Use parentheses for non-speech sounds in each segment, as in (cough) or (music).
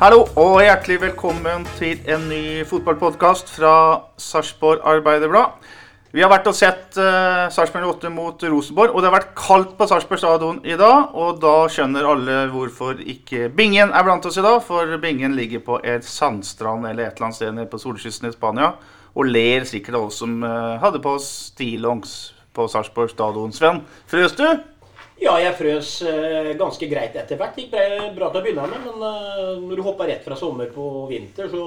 Hallo og hjertelig velkommen til en ny fotballpodkast fra Sarpsborg Arbeiderblad. Vi har vært og sett uh, Sarpsborg 8 mot Rosenborg, og det har vært kaldt på Sarpsborg stadion i dag. Og da skjønner alle hvorfor ikke Bingen er blant oss i dag, for Bingen ligger på et sandstrand eller et eller annet sted nede på solkysten i Spania og ler sikkert av oss som uh, hadde på oss stillongs på Sarpsborg stadion. Sven, frøs du? Ja, jeg frøs eh, ganske greit etter hvert. Gikk bra, til å begynne med, men eh, når du hopper rett fra sommer på vinter, så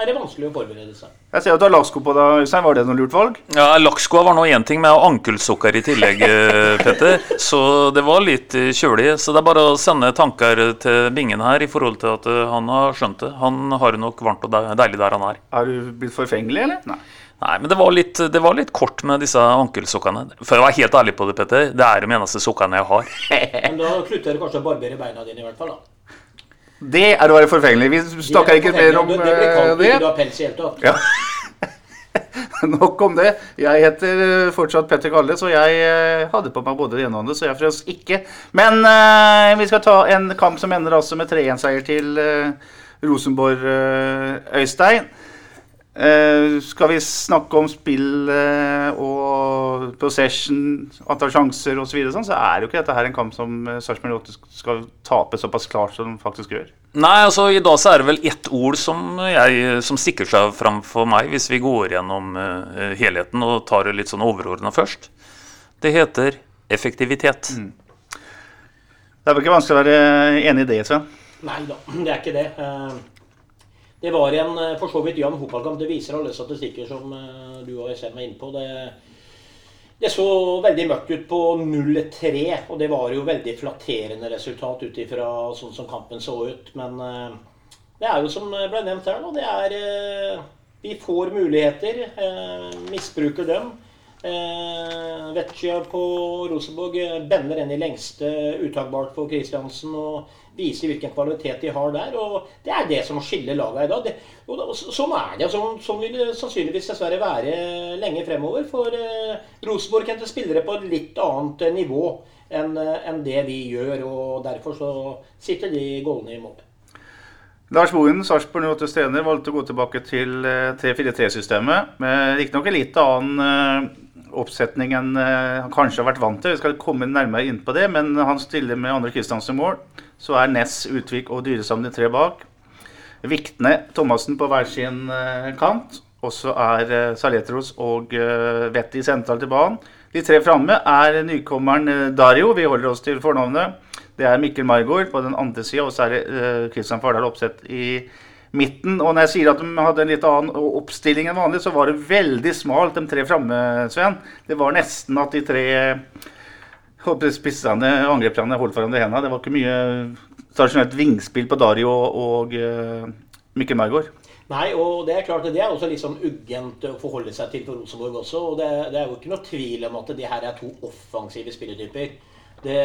er det vanskelig å forberede seg. Jeg ser at du har laksko på deg, Øystein. Var det noe lurt valg? Ja, Lakkskoa var nå én ting, med ankelsokker i tillegg, eh, Petter. Så det var litt eh, kjølig. Så det er bare å sende tanker til Bingen her i forhold til at eh, han har skjønt det. Han har det nok varmt og deilig der han er. Er du blitt forfengelig, eller? Nei. Nei, men det var, litt, det var litt kort med disse ankelsokkene. For å være helt ærlig på det, Petter, det er de eneste sokkene jeg har. (laughs) Men da slutter du kanskje å barbere beina dine i hvert fall, da. Det er å være forfengelig. Vi snakker ikke mer om det. Det blir eh, kaldt, ikke du har pels i hele tatt. Ja. (laughs) Nok om det. Jeg heter eh, fortsatt Petter Kalle, så jeg eh, hadde på meg både det ene og det andre, så jeg frøs ikke. Men uh, vi skal ta en kamp som ender altså med 3-1-seier til uh, Rosenborg, eh, Øystein. Eh, skal vi snakke om spill eh, og possession, antall sjanser osv., så, videre, sånn, så er jo ikke dette her en kamp som uh, Sarpsborg 8 skal tape såpass klart som de faktisk gjør. Nei, altså i dag så er det vel ett ord som, jeg, som stikker seg fram for meg, hvis vi går gjennom helheten og tar det litt sånn overordna først. Det heter effektivitet. Det er vel ikke vanskelig å være enig i det, Sven? Nei da, det er ikke det. Det var en eh, for så vidt jevn fotballkamp. Det viser alle statistikker som eh, du og SM er inne på. Det, det så veldig mørkt ut på 0-3, og det var jo veldig flatterende resultat ut ifra sånn som kampen så ut. Men eh, det er jo som ble nevnt her nå, det er Vi får muligheter, misbruker dem. Eh, på Rosenborg bender den i lengste utakbart for Kristiansen og viser hvilken kvalitet de har der. og Det er det som skiller laga i dag. Det, og sånn er det. Sånn, sånn vil det sannsynligvis dessverre være lenge fremover. For eh, Rosenborg henter spillere på et litt annet eh, nivå enn en det vi gjør. og Derfor så sitter de gående i mål. Lars Bohin, Sarpsborg 08 trener, valgte å gå tilbake til eh, 3-4-3-systemet. Med riktignok en litt annen eh, oppsetning enn eh, han kanskje har vært vant til. Vi skal komme nærmere inn på det, men han stiller med Andre Kristiansen i mål. Så er Ness, Utvik og Dyresam de tre bak. Viktne, Thomassen på hver sin eh, kant. Og så er eh, Saletros og eh, Vetti sentralt i banen. De tre framme er nykommeren Dario. Vi holder oss til fornavnet. Det er Mikkel Margaard på den andre sida, og så er det Kristian Fardal Opseth i midten. Og når jeg sier at de hadde en litt annen oppstilling enn vanlig, så var det veldig smalt, de tre framme, Sven. Det var nesten at de tre jeg, spissene, angreperne holdt hverandre i hendene. Det var ikke mye tradisjonelt vingspill på Dario og eh, Mikkel Margaard. Nei, og det er klart det er også litt sånn uggent å forholde seg til for Rosenborg også. Og det, det er jo ikke noe tvil om at de her er to offensive spilletyper. Det,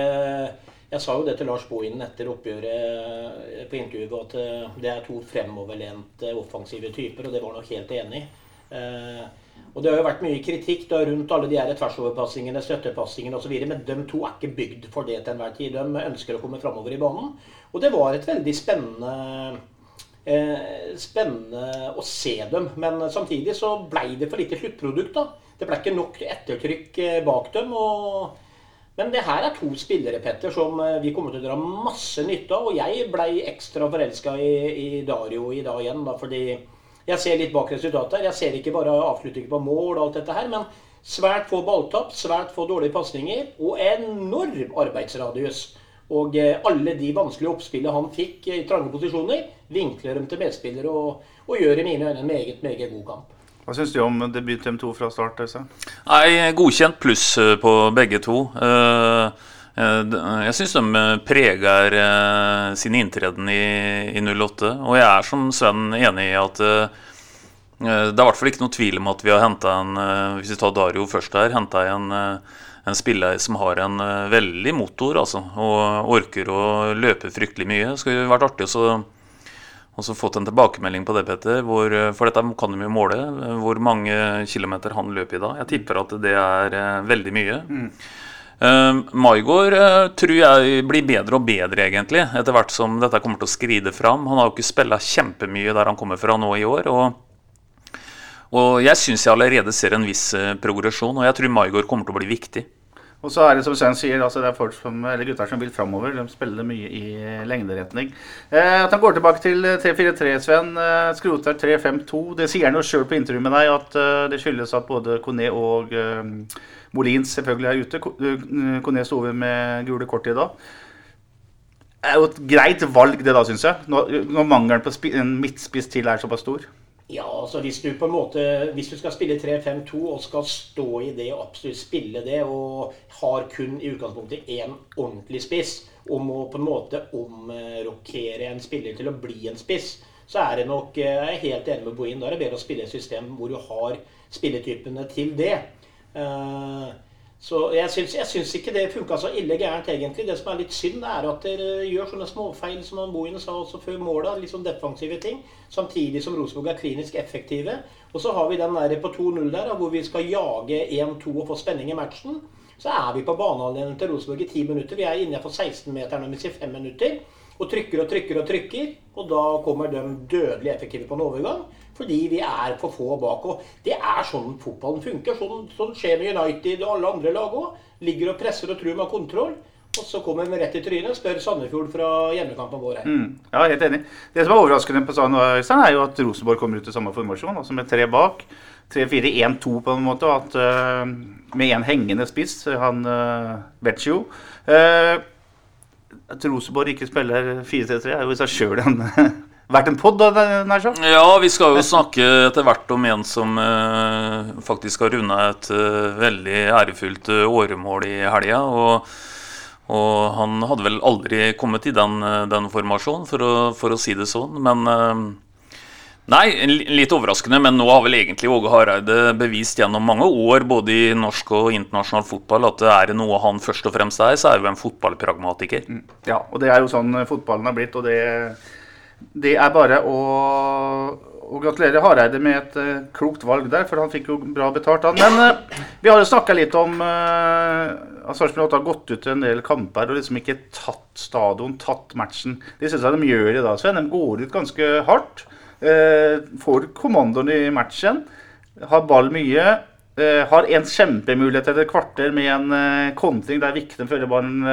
jeg sa jo det til Lars Bohinen etter oppgjøret på intervjuet at eh, det er to fremoverlente offensive typer, og det var han nok helt enig i. Og Det har jo vært mye kritikk da rundt alle de her tversoverpassingene, støttepassingene osv., men de to er ikke bygd for det til enhver tid. De ønsker å komme framover i banen. Og det var et veldig spennende eh, spennende å se dem. Men samtidig så blei det for lite sluttprodukt. da. Det ble ikke nok ettertrykk eh, bak dem. og men det her er to spillere Petter, som eh, vi kommer til å dra masse nytte av. Og jeg blei ekstra forelska i, i Dario i dag igjen, da, fordi jeg ser litt bak resultatet her. Jeg ser ikke bare avslutninger på mål og alt dette her, men svært få balltap, svært få dårlige pasninger og enorm arbeidsradius. Og eh, alle de vanskelige oppspillene han fikk i trange posisjoner, vinkler dem til medspillere og, og gjør i mine øyne en meget, meget god kamp. Hva syns du om debut til M2 fra start? Øystein? Nei, godkjent pluss eh, på begge to. Uh, eh, Jeg syns de eh, preger eh, sin inntreden i, i 08. Og jeg er som Sven enig i at eh, Eh, det er i hvert fall ikke noe tvil om at vi har henta en eh, Hvis vi tar Dario først her, henta en, eh, en spiller som har en veldig motor, altså. Og orker å løpe fryktelig mye. Det skulle vært artig å også fått en tilbakemelding på det, Petter. Hvor, for dette kan de jo måle. Hvor mange kilometer han løper i dag. Jeg tipper at det er veldig mye. Mm. Uh, Maigård uh, tror jeg blir bedre og bedre, egentlig, etter hvert som dette kommer til å skride fram. Han har jo ikke spilla kjempemye der han kommer fra nå i år. og og jeg syns jeg allerede ser en viss eh, progresjon, og jeg tror Maigård kommer til å bli viktig. Og så er det som Svein sier, altså det er folk som, eller gutter som vil framover. De spiller mye i lengderetning. Eh, at han går tilbake til 3-4-3, Sven. Eh, skroter 3-5-2. Det sier han jo sjøl på intervjuet med deg, at eh, det skyldes at både Kone og eh, Molins selvfølgelig er ute. Kone sto over med gule kort i dag. Det er jo et greit valg, det da, syns jeg. Når, når mangelen på en midtspiss til er såpass stor. Ja, altså hvis du på en måte Hvis du skal spille 3-5-2 og skal stå i det og absolutt spille det, og har kun i utgangspunktet én ordentlig spiss, og må på en måte omrokere en spiller til å bli en spiss, så er det nok eh, Jeg er helt enig med Bohin. Da er det bedre å spille et system hvor du har spilletypene til det. Så jeg syns, jeg syns ikke det funka så ille gærent, egentlig. Det som er litt synd, er at dere gjør sånne småfeil som han Bohin sa også før målet. Litt sånn defensive ting. Samtidig som Rosenborg er klinisk effektive. Og så har vi den der på 2-0 der, hvor vi skal jage 1-2 og få spenning i matchen. Så er vi på banehalvdelen til Rosenborg i 10 minutter. Vi er inne på 16-meteren i 5 minutter. Og trykker og trykker og trykker. Og da kommer de dødelig effektive på en overgang. Fordi vi er for få bak. Og det er sånn fotballen funker. Sånn, sånn skjer med United og alle andre lag òg. Ligger og presser og tror med kontroll. Og så kommer vi rett i trynet. og Spør Sandefjord fra hjemmekampen vår her. Mm, ja, helt enig. Det som er overraskende på Sandefjord er jo at Rosenborg kommer ut i samme formasjon, altså med tre bak. 3-4-1-2 på en måte. At, uh, med én hengende spiss, han uh, Vecchio. Uh, at Rosenborg ikke spiller 4-3-3, er jo i seg sjøl en (laughs) vært en pod? Ja, vi skal jo snakke etter hvert om en som eh, faktisk har runda et eh, veldig ærefullt uh, åremål i helga. Og, og, han hadde vel aldri kommet i den, den formasjonen, for å, for å, si det sånn. Men Nei, litt overraskende, men nå har vel egentlig Åge Hareide bevist gjennom mange år, både i norsk og internasjonal fotball, at det er noe han først og fremst er, så er jo en fotballpragmatiker. Mm. Ja, og det er jo sånn fotballen har blitt, og det, det er bare å, å gratulere Hareide med et uh, klokt valg der, for han fikk jo bra betalt, han. Men uh, vi har jo snakka litt om uh, at Sarpsborg har gått ut til en del kamper og liksom ikke tatt stadion, tatt matchen. Det syns jeg de gjør i dag, Sven. De går ut ganske hardt. Får kommandoen i matchen. Har ball mye. Har en kjempemulighet etter et kvarter med en kontring der Vikten fører ballen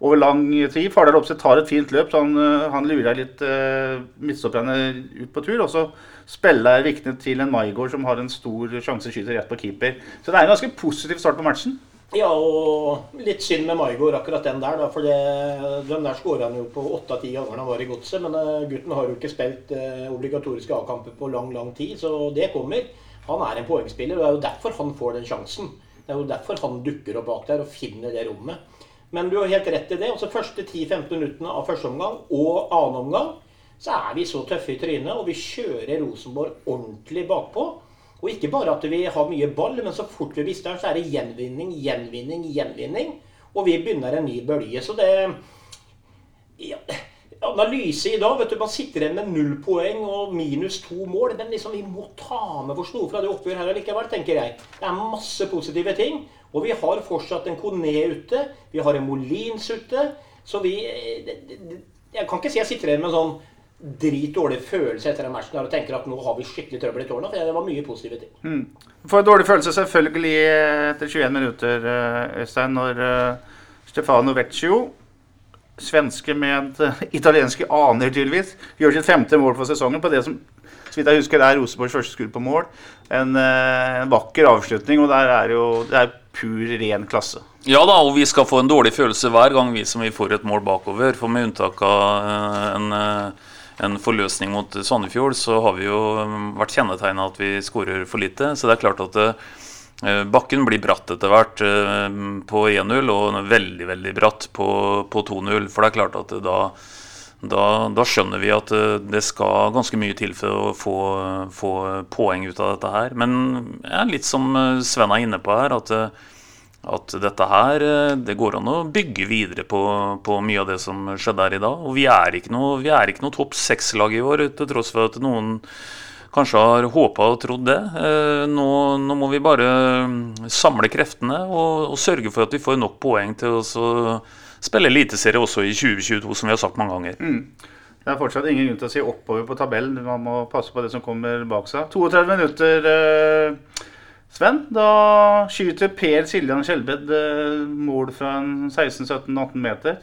over lang tid. Fardal Opseth tar et fint løp, så han, han lurer litt eh, midtstopperne ut på tur. Og så spiller Vikne til en Maigård som har en stor sjanse, skyter rett på keeper. Så det er en ganske positiv start på matchen. Ja, og litt synd med Maigård, akkurat den der. Da, for det, den der skåra han jo på åtte av ti ganger han var i godset. Men uh, gutten har jo ikke spilt eh, obligatoriske A-kamper på lang, lang tid, så det kommer. Han er en poengspiller, og det er jo derfor han får den sjansen. Det er jo derfor han dukker opp bak der og finner det rommet. Men du har helt rett i det. Også første 10-15 minuttene av første omgang og annen omgang så er vi så tøffe i trynet, og vi kjører Rosenborg ordentlig bakpå. Og ikke bare at vi har mye ball, men så fort vi mister den, så er det gjenvinning, gjenvinning, gjenvinning. Og vi begynner en ny bølge. Så det ja, Analyse i dag vet du, Man sitter igjen med null poeng og minus to mål. Men liksom, vi må ta med oss noe fra det oppgjøret her likevel, tenker jeg. Det er masse positive ting. Og vi har fortsatt en Kone ute. Vi har en Molins ute. Så vi Jeg kan ikke si jeg sitter igjen med en sånn dritdårlig følelse etter den matchen og tenker at nå har vi skikkelig trøbbel i tårna. For det var mye positive ting. Mm. Får dårlig følelse selvfølgelig etter 21 minutter, eh, Øystein, når uh, Stefano Vecchio, svenske med (laughs) italienske aner tydeligvis, gjør sitt femte mål for sesongen på det som så vidt jeg husker, det er Rosenborgs første skudd på mål. En, en vakker avslutning, og der er jo, det er pur, ren klasse. Ja da, og vi skal få en dårlig følelse hver gang vi som vi får et mål bakover. For med unntak av en en forløsning mot Sandefjord, så har vi jo um, vært kjennetegna at vi skårer for lite. Så det er klart at uh, bakken blir bratt etter hvert på 1-0, og veldig veldig bratt på, på 2-0. For det er klart at da, da, da, skjønner vi at eh, det skal ganske mye til for å få, få poeng ut av dette her. Men ja, litt som eh, Sven er inne på her, at, eh, at dette her Det går an å bygge videre på, på, mye av det som skjedde her i dag. Og vi er ikke noe, noe topp seks-lag i år, til tross for at noen kanskje har håpa og trodd det. Nå, nå, må vi bare mm, samle kreftene og, og, sørge for at vi får nok poeng til å spille Eliteserie også i 2022, som vi har sagt mange ganger. Mm. Det er fortsatt ingen grunn til å si oppover på tabellen. Man må passe på det som kommer bak seg. 32 minutter, eh, Sven. Da skyter Per Siljan Skjelbred eh, mål fra 16-17-18 meter.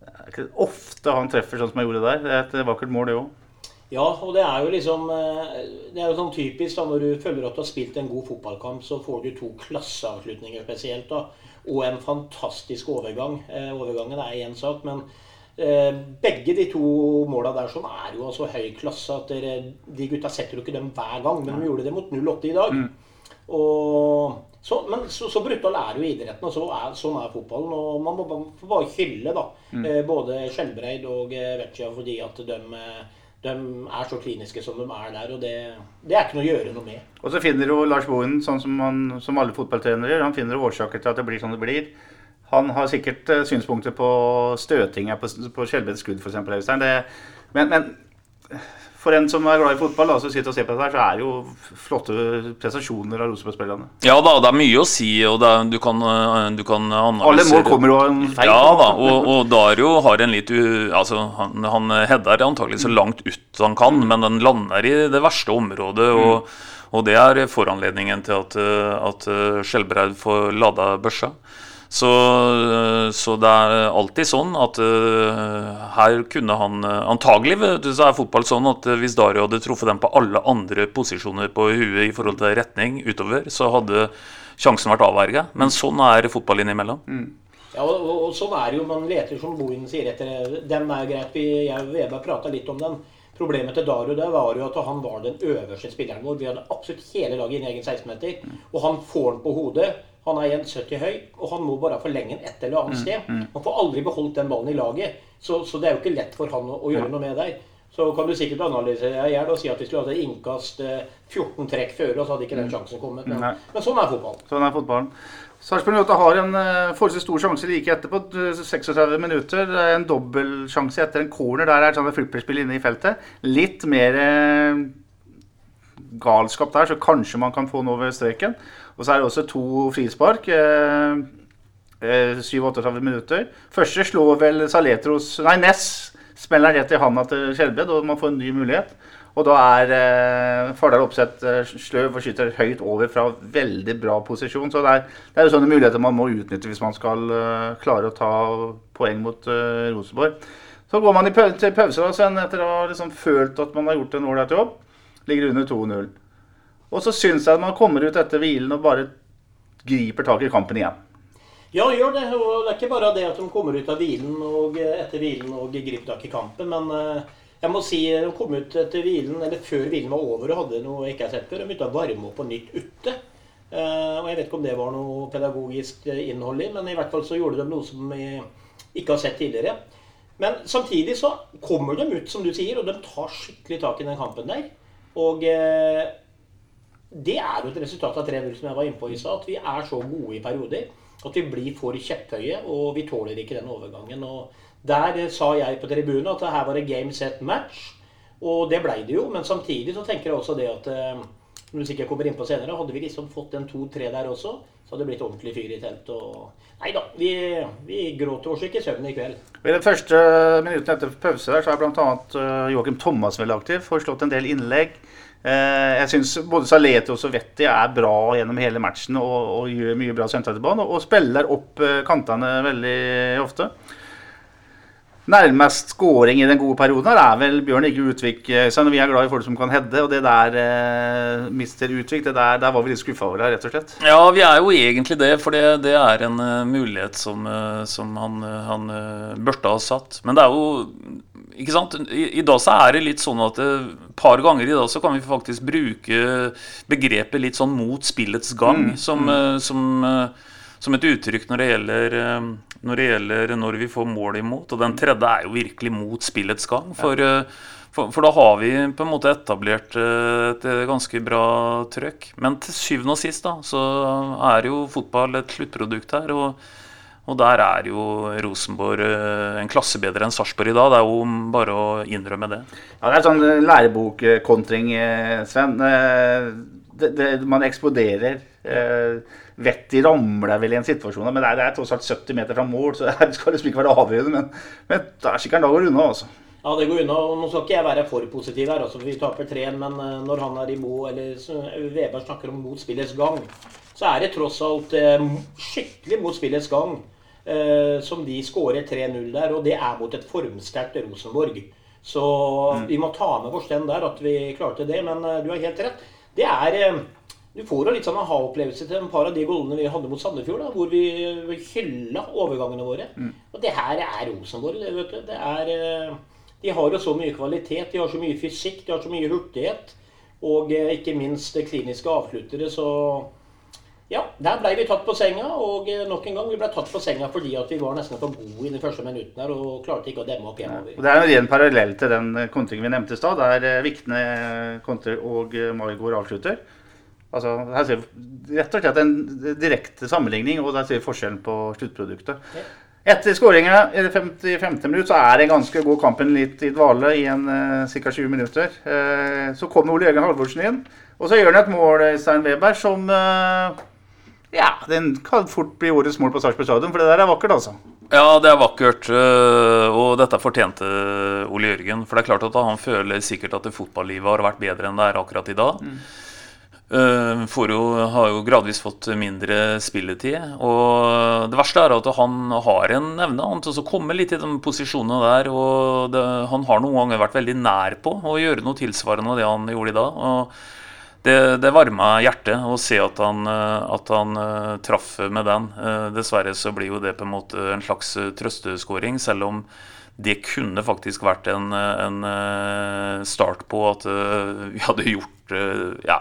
Det er ikke ofte han treffer sånn som han gjorde der. Det er et vakkert mål, det òg. Ja, og det er jo liksom eh, Det er jo sånn typisk da når du føler at du har spilt en god fotballkamp, så får du to klasseavslutninger spesielt. da og en fantastisk overgang. Eh, overgangen er én sak, men eh, begge de to måla der sånn er jo altså høy klasse. at dere, De gutta setter jo ikke dem hver gang, men de gjorde det mot 08 i dag. Mm. Og så, men så, så brutal er jo idretten, og så er, sånn er fotballen. og Man må bare hylle da, mm. Eh, både Skjelbreid og Vecchia fordi at de de er så kliniske som de er der. Og det, det, er ikke noe å gjøre noe med. Og så finner jo Lars Bohin, sånn som, han, som alle fotballtrenere, han finner årsaker til at det blir sånn det blir. Han har sikkert uh, synspunkter på støtinga på, på skudd, f.eks. Øystein. Men, men for en som er glad i fotball, da, som sitter og ser på dette, så er det jo flotte prestasjoner av Rosenborg-spillerne. Ja da, det er mye å si, og er, du, kan, eh, du kan analysere Alle mål kommer jo av en feil. Ja da, og, og Dario har en litt altså, Han, han header antagelig så langt ut han kan, men den lander i det verste området. og mm. Og det er foranledningen til at, at Skjelbreid får lada børsa. Så, så, det er alltid sånn at uh, her kunne han uh, Antagelig så er fotball sånn at uh, hvis Dario hadde truffet dem på alle andre posisjoner på huet i forhold til retning utover, så hadde sjansen vært avverga. Men sånn er fotball innimellom. Mm. Ja, og, og, og, sånn er det jo. Man leter, som Bohin sier, etter Den er greit. Vi, jeg og Weber prata litt om den. Problemet til Dario der var jo at han var den øverste spilleren vår. Vi hadde absolutt hele laget i egen 16-meter. Og han får den på hodet. Han er 1,70 høy, og han må bare forlenge den et eller annet mm, sted. Mm. Han får aldri beholdt den ballen i laget, så, så, det er jo ikke lett for han å, å gjøre noe med der. Så kan du sikkert analysere jeg og si at vi skulle hatt innkast 14 eh, trekk før, og så hadde ikke den mm. sjansen kommet. Men, men sånn er fotballen. Sånn er fotballen. Sarpsborg 8 har en uh, forholdsvis stor sjanse like etterpå. 36 minutter. En dobbeltsjanse etter en corner. Der er et sånt flipperspill inne i feltet. Litt mer uh, galskap der, så kanskje man kan få den over streken. Og så er det også to frispark. Eh, eh, 37 minutter. Første slår vel Saletros Nei, Ness smeller rett i handa til Skjelbred, og man får en ny mulighet. Og da er eh, Fardal Opseth eh, sløv og skyter høyt over fra veldig bra posisjon. Så det er, det er jo sånne muligheter man må utnytte hvis man skal uh, klare å ta poeng mot uh, Rosenborg. Så går man i pause, til pause da, etter å ha liksom følt at man har gjort en ålreit jobb. Ligger under 2-0. Og så syns jeg at man kommer ut etter hvilen og bare griper tak i kampen igjen. Ja, gjør det. Og det er ikke bare det at de kommer ut av hvilen og etter hvilen og griper tak i kampen. Men eh, jeg må si de kom ut etter hvilen, eller før hvilen var over og hadde noe jeg ikke har sett før. De begynte å varme opp på nytt ute. Eh, og jeg vet ikke om det var noe pedagogisk innhold i, men i hvert fall så gjorde de noe som vi ikke har sett tidligere. Men samtidig så kommer de ut, som du sier, og de tar skikkelig tak i den kampen der. Og eh, det er jo et resultat av 3-0, som jeg var inne på i stad. At vi er så gode i perioder at vi blir for kjepphøye, og vi tåler ikke den overgangen. Og der sa jeg på tribunen at her var det game set match. Og det blei det jo, men samtidig så tenker jeg også det at eh, som du sikkert kommer inn på senere, hadde vi liksom fått en to-tre der også, så hadde det blitt ordentlig fyr i teltet. Og... Nei da, vi, vi gråter oss ikke i søvn i kveld. I den første minuttene etter pause der, så er bl.a. Eh, Joakim Thomas veldig aktiv. Får en del innlegg. Eh, jeg syns både Salete og Sovetti er bra gjennom hele matchen og, og gjør mye bra sentraltilbane. Og spiller opp eh, kantene veldig ofte. Nærmest scoring i den gode perioden her er vel Bjørn Ikke Utvik. Selv så vi er glad i folk som kan heade, og det der eh, mister Utvik, det der, der var vi litt skuffa over, rett og slett. Ja, vi er jo egentlig det, for det, det er en uh, mulighet som, uh, som han, han uh, burde ha satt. Men det er jo ikke sant? I, I, dag så er det litt sånn at et eh, par ganger i dag så kan vi faktisk bruke begrepet litt sånn mot spillets gang. Mm, som, mm. Eh, som, eh, som et uttrykk når det, gjelder, eh, når det gjelder når vi får mål imot. Og den tredje er jo virkelig mot spillets gang. For, eh, for, for da har vi på en måte etablert eh, et ganske bra trøkk. Men til syvende og sist da, så er jo fotball et sluttprodukt her. og og der er jo Rosenborg en klasse bedre enn Sarpsborg i dag. Det er jo bare å innrømme det. Ja, Det er sånn lærebokkontring, Sven. Det, det, man eksploderer. Vettet ramler vel i en situasjon, men det er, det er tross alt 70 meter fra mål, så (laughs) det skal liksom ikke være avgjørende. Men, men det er sikkert en dag å runde, altså. Ja, det går unna. og Nå skal ikke jeg være for positiv her, altså, for vi taper 3-1, men eh, når han er i Mo, eller Veberg snakker om mot spillets gang, så er det tross alt eh, skikkelig mot spillets gang eh, som de skårer 3-0 der, og det er mot et formsterkt Rosenborg. Så vi må ta med oss den der, at vi klarte det. Men du har helt rett. Det er Du får jo litt sånn aha-opplevelse til et par av de goalene vi hadde mot Sandefjord, da, hvor vi hylla overgangene våre. Og det her er Rosenborg, det, vet du. Det er eh, De har jo så mye kvalitet, de har så mye fysikk, de har så mye hurtighet. Og eh, ikke minst kliniske avsluttere, så ja, der ble vi tatt på senga, og eh, nok en gang vi ble tatt på senga fordi at vi var nesten for gode i de første minuttene her og klarte ikke å demme opp hjemover. Det er en ren parallell til den kontringen vi nevnte i stad, der Vikne kontrer og Maigård avslutter. Altså, her ser vi rett og slett en direkte sammenligning, og der ser vi forskjellen på sluttproduktet. Ja. Etter skåringa i det 55. minutt så er det en ganske god kampen litt i dvale i en uh, ca. 20 minutter. Eh, så kommer Ole Jørgen Halvorsen inn, og så gjør han et mål, Stein Weber, som eh, Ja, den kan fort bli årets mål på Sarpsborg stadion, for det der er vakkert, altså. Ja, det er vakkert, og dette fortjente Ole Jørgen. For det er klart at han føler sikkert at det fotballivet har vært bedre enn det er akkurat i dag. Uh, Foro har jo gradvis fått mindre spilletid. Og det verste er at han har en evne han til å komme litt i de posisjonene der. Og det, han har noen ganger vært veldig nær på å gjøre noe tilsvarende av det han gjorde i dag. Og det, det varma hjertet å se at han, eh, at han eh, traff med den. Uh, Dessverre så blir jo det på en måte en slags trøsteskåring, selv om det kunne faktisk vært en, en start på at vi hadde gjort ja,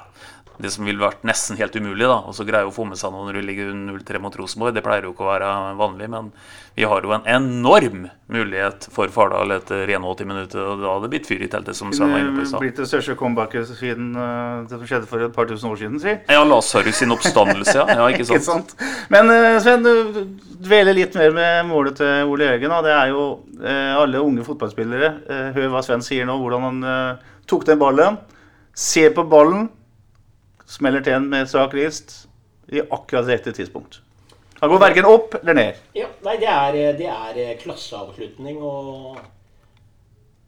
det som ville vært nesten helt umulig. da, Og så greie å få med seg når du ligger 0-3 mot Rosenborg. Det pleier jo ikke å være vanlig, men vi har jo en enorm mulighet for Fardal etter 81 minutter. Og da hadde det blitt fyr i teltet, som Svein var inne på i stad. blitt det største comebacket siden eh, det som skjedde for et par tusen år siden, si. Ja, Lasarus sin oppstandelse, ja. ja ikke (laughs) Ikke sant? sant? Men eh, Sven, du dveler litt mer med målet til Ole Jørgen. Da. Det er jo eh, alle unge fotballspillere. Hør hva Sven sier nå, hvordan han tok den ballen. Ser på ballen, smeller til med strak rist i akkurat rette tidspunkt. Han går verken opp eller ned. Ja, nei, det er, det er eh, klasseavslutning, og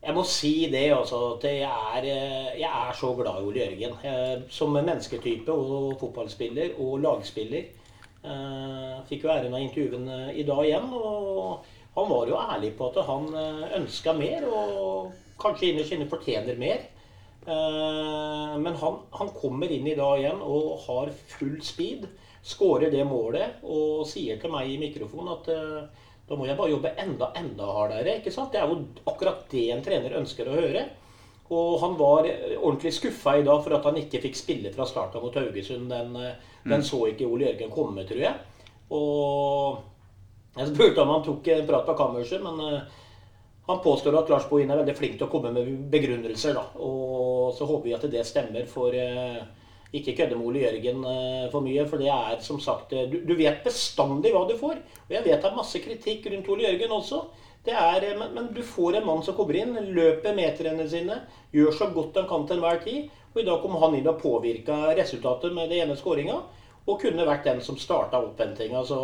jeg må si det, altså. At jeg er, eh, jeg er så glad i Ole Jørgen. Som mennesketype og fotballspiller og lagspiller. Eh, fikk jo æren av intervjuen eh, i dag igjen. Og han var jo ærlig på at han ønska mer, og kanskje innerst inne fortjener mer. Eh, Men han, han kommer inn i dag igjen og har full speed. Skårer det målet og sier til meg i mikrofonen at eh, da må jeg bare jobbe enda, enda hardere. ikke sant? Det er jo akkurat det en trener ønsker å høre. Og han var ordentlig skuffa i dag for at han ikke fikk spille fra starten mot Haugesund. Den, eh, den så ikke Ole Jørgen komme, tror jeg. Og jeg spurte om han tok en prat på kammerset, men han påstår at Lars Bohin er veldig flink til å komme med begrunnelser. da, og Så håper vi at det stemmer. for eh, ikke kødde med Ole Jørgen eh, for mye. For det er som sagt eh, du, du vet bestandig hva du får. Og jeg vet det er masse kritikk rundt Ole Jørgen også. Er, men, men du får en mann som kommer inn, løper meterne sine, gjør så godt han kan til enhver tid. Og i dag kom han inn og påvirka resultatet med det ene skåringa. Og kunne vært den som starta opphentinga. Så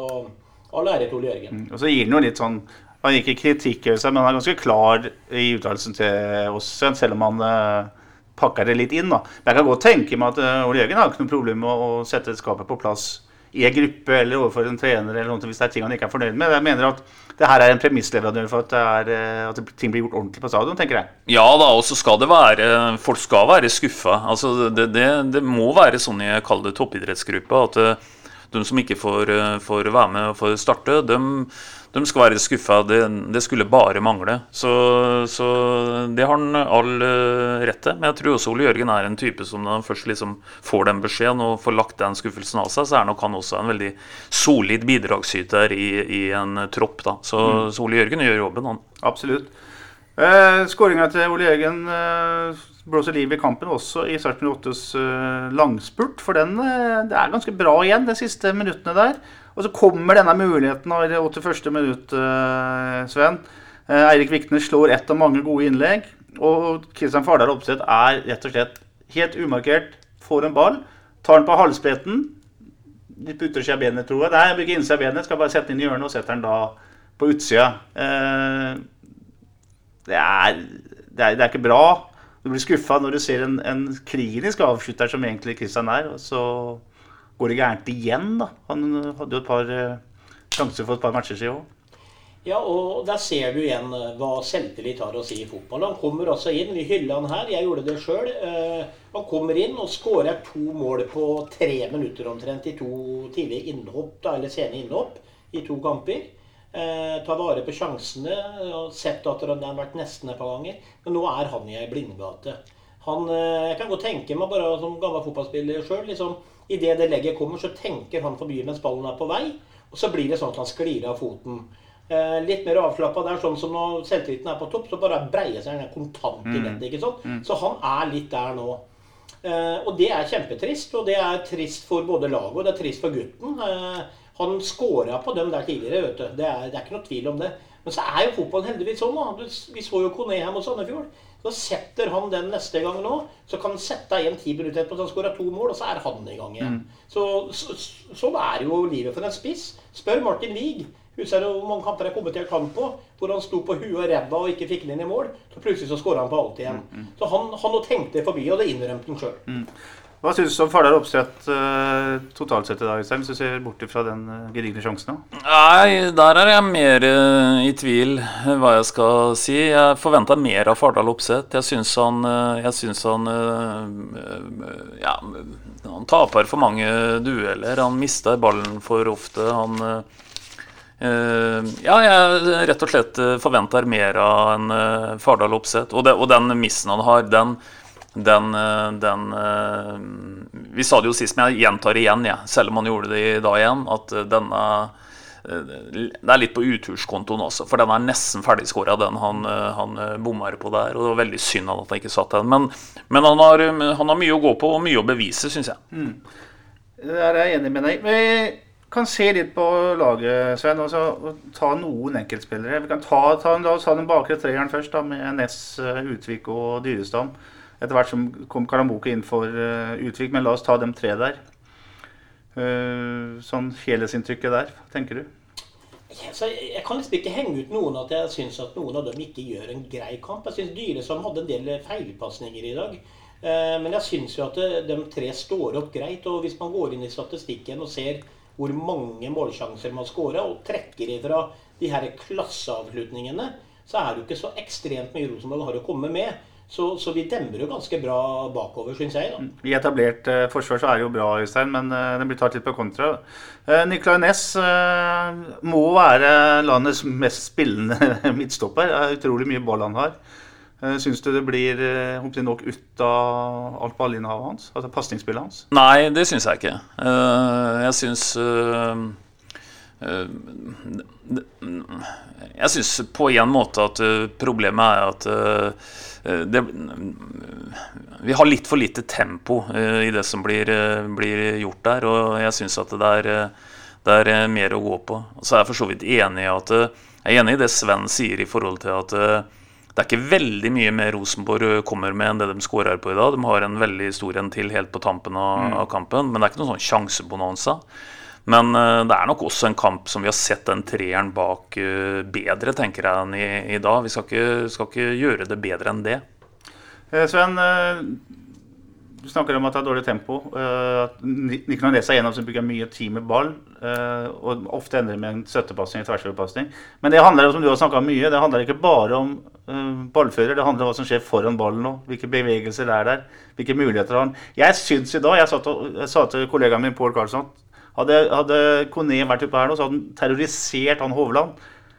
all ære til Ole Jørgen. Og så gir han jo litt sånn Han gir ikke seg, men han er ganske klar i uttalelsen til oss, selv om han eh, pakker det litt inn. da. Men jeg kan godt tenke meg at eh, Ole Jørgen har ikke noe problem med å sette skapet på plass i en gruppe eller overfor en trener eller noe hvis det er ting han ikke er fornøyd med. Jeg mener at det her er en premissleverandør for at, er, eh, at ting blir gjort ordentlig på stadion, tenker jeg. Ja da, og så skal det være Folk skal være skuffa. Altså, det, det, det må være sånn i kaller det toppidrettsgruppe at de som ikke får, får være med og får starte, de, de skal være skuffa. Det, det, skulle bare mangle. Så, så, det har han all uh, rett til. Men jeg tror også Ole Jørgen er en type som når han først liksom får den beskjeden og får lagt den skuffelsen av seg, så er nok han også en veldig solid bidragsyter i, i en tropp. da. Så, mm. så, Ole Jørgen gjør jobben, han. Absolutt. Eh, Skåringa til Ole Jørgen eh, blåser liv i kampen også i Sarpsborg 8s eh, langspurt. For den eh, det er ganske bra igjen de siste minuttene der. Og så kommer denne muligheten i det 81. minutt, uh, Sven. Uh, Eirik Viknes slår ett av mange gode innlegg. Og Kristian Fardal Opseth er rett og slett helt umarkert. Får en ball, tar den på halsbretten. De putter seg i benet, tror jeg. Nei, jeg bruker innsida av benet. Skal bare sette den inn i hjørnet og setter den da på utsida. Uh, det, er, det, er, det er ikke bra. Du blir skuffa når du ser en, en klinisk avslutter som egentlig Kristian er. og så går det gærent igjen. da. Han hadde jo et par eh, sjanser for et par matcher siden òg. Ja, og der ser du igjen eh, hva selvtillit har å si i fotball. Han kommer også inn, vi hyller han her, jeg gjorde det sjøl. Eh, han kommer inn og skårer to mål på tre minutter omtrent i to tidlige innhopp, da, eller sene innhopp i to kamper. Eh, tar vare på sjansene. og Sett at det har vært nesten et par ganger. Men nå er han i ei blindgate. Han, jeg kan godt tenke meg, bare som gammel fotballspiller sjøl liksom, Idet det legget kommer, så tenker han forbi mens ballen er på vei. Og så blir det sånn at han sklir av foten. Eh, litt mer avslappa. Er sånn som når selvtilliten er på topp, så bare breier seg den kontant i nettet. Mm. ikke sant? Mm. Så han er litt der nå. Eh, og det er kjempetrist. Og det er trist for både laget og det er trist for gutten. Eh, han scora på dem der tidligere, vet du. Det er, det er, ikke noe tvil om det. Men så er jo fotballen heldigvis sånn. da. Vi så jo Kone her mot Sandefjord. Så setter han den neste gang nå. Så kan han sette igjen ti minutter etterpå, så han skårer to mål, og så er han i gang igjen. Mm. Så, så, sånn er jo livet for en spiss. Spør Martin Wiig. Husker du hvor mange kamper jeg kommenterte han på? Hvor han sto på huet og ræva og ikke fikk den inn i mål. Så plutselig så skåra han på alt igjen. Mm, mm. Så han, han tenkte forbi, og det innrømte han sjøl. Hva syns du om Fardal Opseth uh, totalt sett i dag, Øystein, hvis du ser bort fra den uh, gedigne sjansen? Nei, der er jeg mer uh, i tvil hva jeg skal si. Jeg forventer mer av Fardal Opseth. Jeg syns han, jeg synes han Ja, han taper for mange dueller. Han mister ballen for ofte. Han ja, jeg rett og slett forventer mer av en Fardal Opseth. Og, og den missen han har, den den, eh, den, eh, Vi sa det jo sist, men jeg gjentar igjen, ja, selv om han gjorde det i dag igjen, at eh, denne det er litt på uturskontoen også, for den er nesten ferdigskåra, den han, han bommer på der. Og det var veldig synd at han ikke satt den. Men, men han, har, han, har, mye å gå på og mye å bevise, syns jeg. Mm. Det er jeg enig med deg. Vi kan se litt på laget, Sven, og, ta noen enkeltspillere. Vi kan ta, ta, ta den bakre treeren først, da, med Ness, Utvik og Dyrestam etter hvert som kom Karamboke inn for uh, Utvik. Men la oss ta dem tre der. Uh, sånn helhetsinntrykket der, tenker du? Ja, jeg kan liksom ikke henge ut noen at jeg syns at noen av dem ikke gjør en grei kamp. Jeg syns Dyresam hadde en del feilpasninger i dag. Uh, men jeg syns jo at de tre står opp greit. Og hvis man går inn i statistikken og ser hvor mange målsjanser man skårer, og trekker ifra de her klasseavslutningene, så er det jo ikke så ekstremt mye Rosenborg har å komme med. Så, så, vi demmer jo ganske bra bakover, syns jeg. da. I etablert eh, forsvar så er det jo bra, Øystein, men eh, den blir tatt litt på kontra. Eh, Nicolay Næss eh, må være landets mest spillende (laughs) midtstopper. Det er utrolig mye ball han har. Uh, Syns du det blir uh, nok ut av alt ballinnehavet hans? Altså pasningsspillet hans? Nei, det syns jeg ikke. jeg syns Jeg syns på en måte at problemet er at Eh, det, vi har litt for lite tempo eh, i det som blir, eh, blir gjort der. Og jeg syns at det er, det er, mer å gå på. Og så er jeg for så vidt enig i at jeg er enig i det Sven sier i forhold til at det er ikke veldig mye mer Rosenborg kommer med enn det de skårer på i dag. De har en veldig stor en til helt på tampen av, mm. av kampen, men det er ikke noen sånn sjansebonanza. Men uh, det er nok også en kamp som vi har sett den treeren bak uh, bedre, tenker jeg, enn i, i dag. Vi skal ikke, skal ikke, gjøre det bedre enn det. Eh, Sven, du snakker om at det er dårlig tempo. At Nicolai Næss er en av som bruker mye tid med ball. Og ofte ender med en støttepasning, tversoverpasning. Men det handler som du har snakka mye, det handler ikke bare om ballfører. Det handler om hva som skjer foran ballen nå. hvilke bevegelser det er der. Hvilke muligheter han Jeg syns i dag jeg sa til kollegaen min Pål Karlsson Hadde, hadde Kone vært oppe her nå, så hadde han terrorisert han Hovland.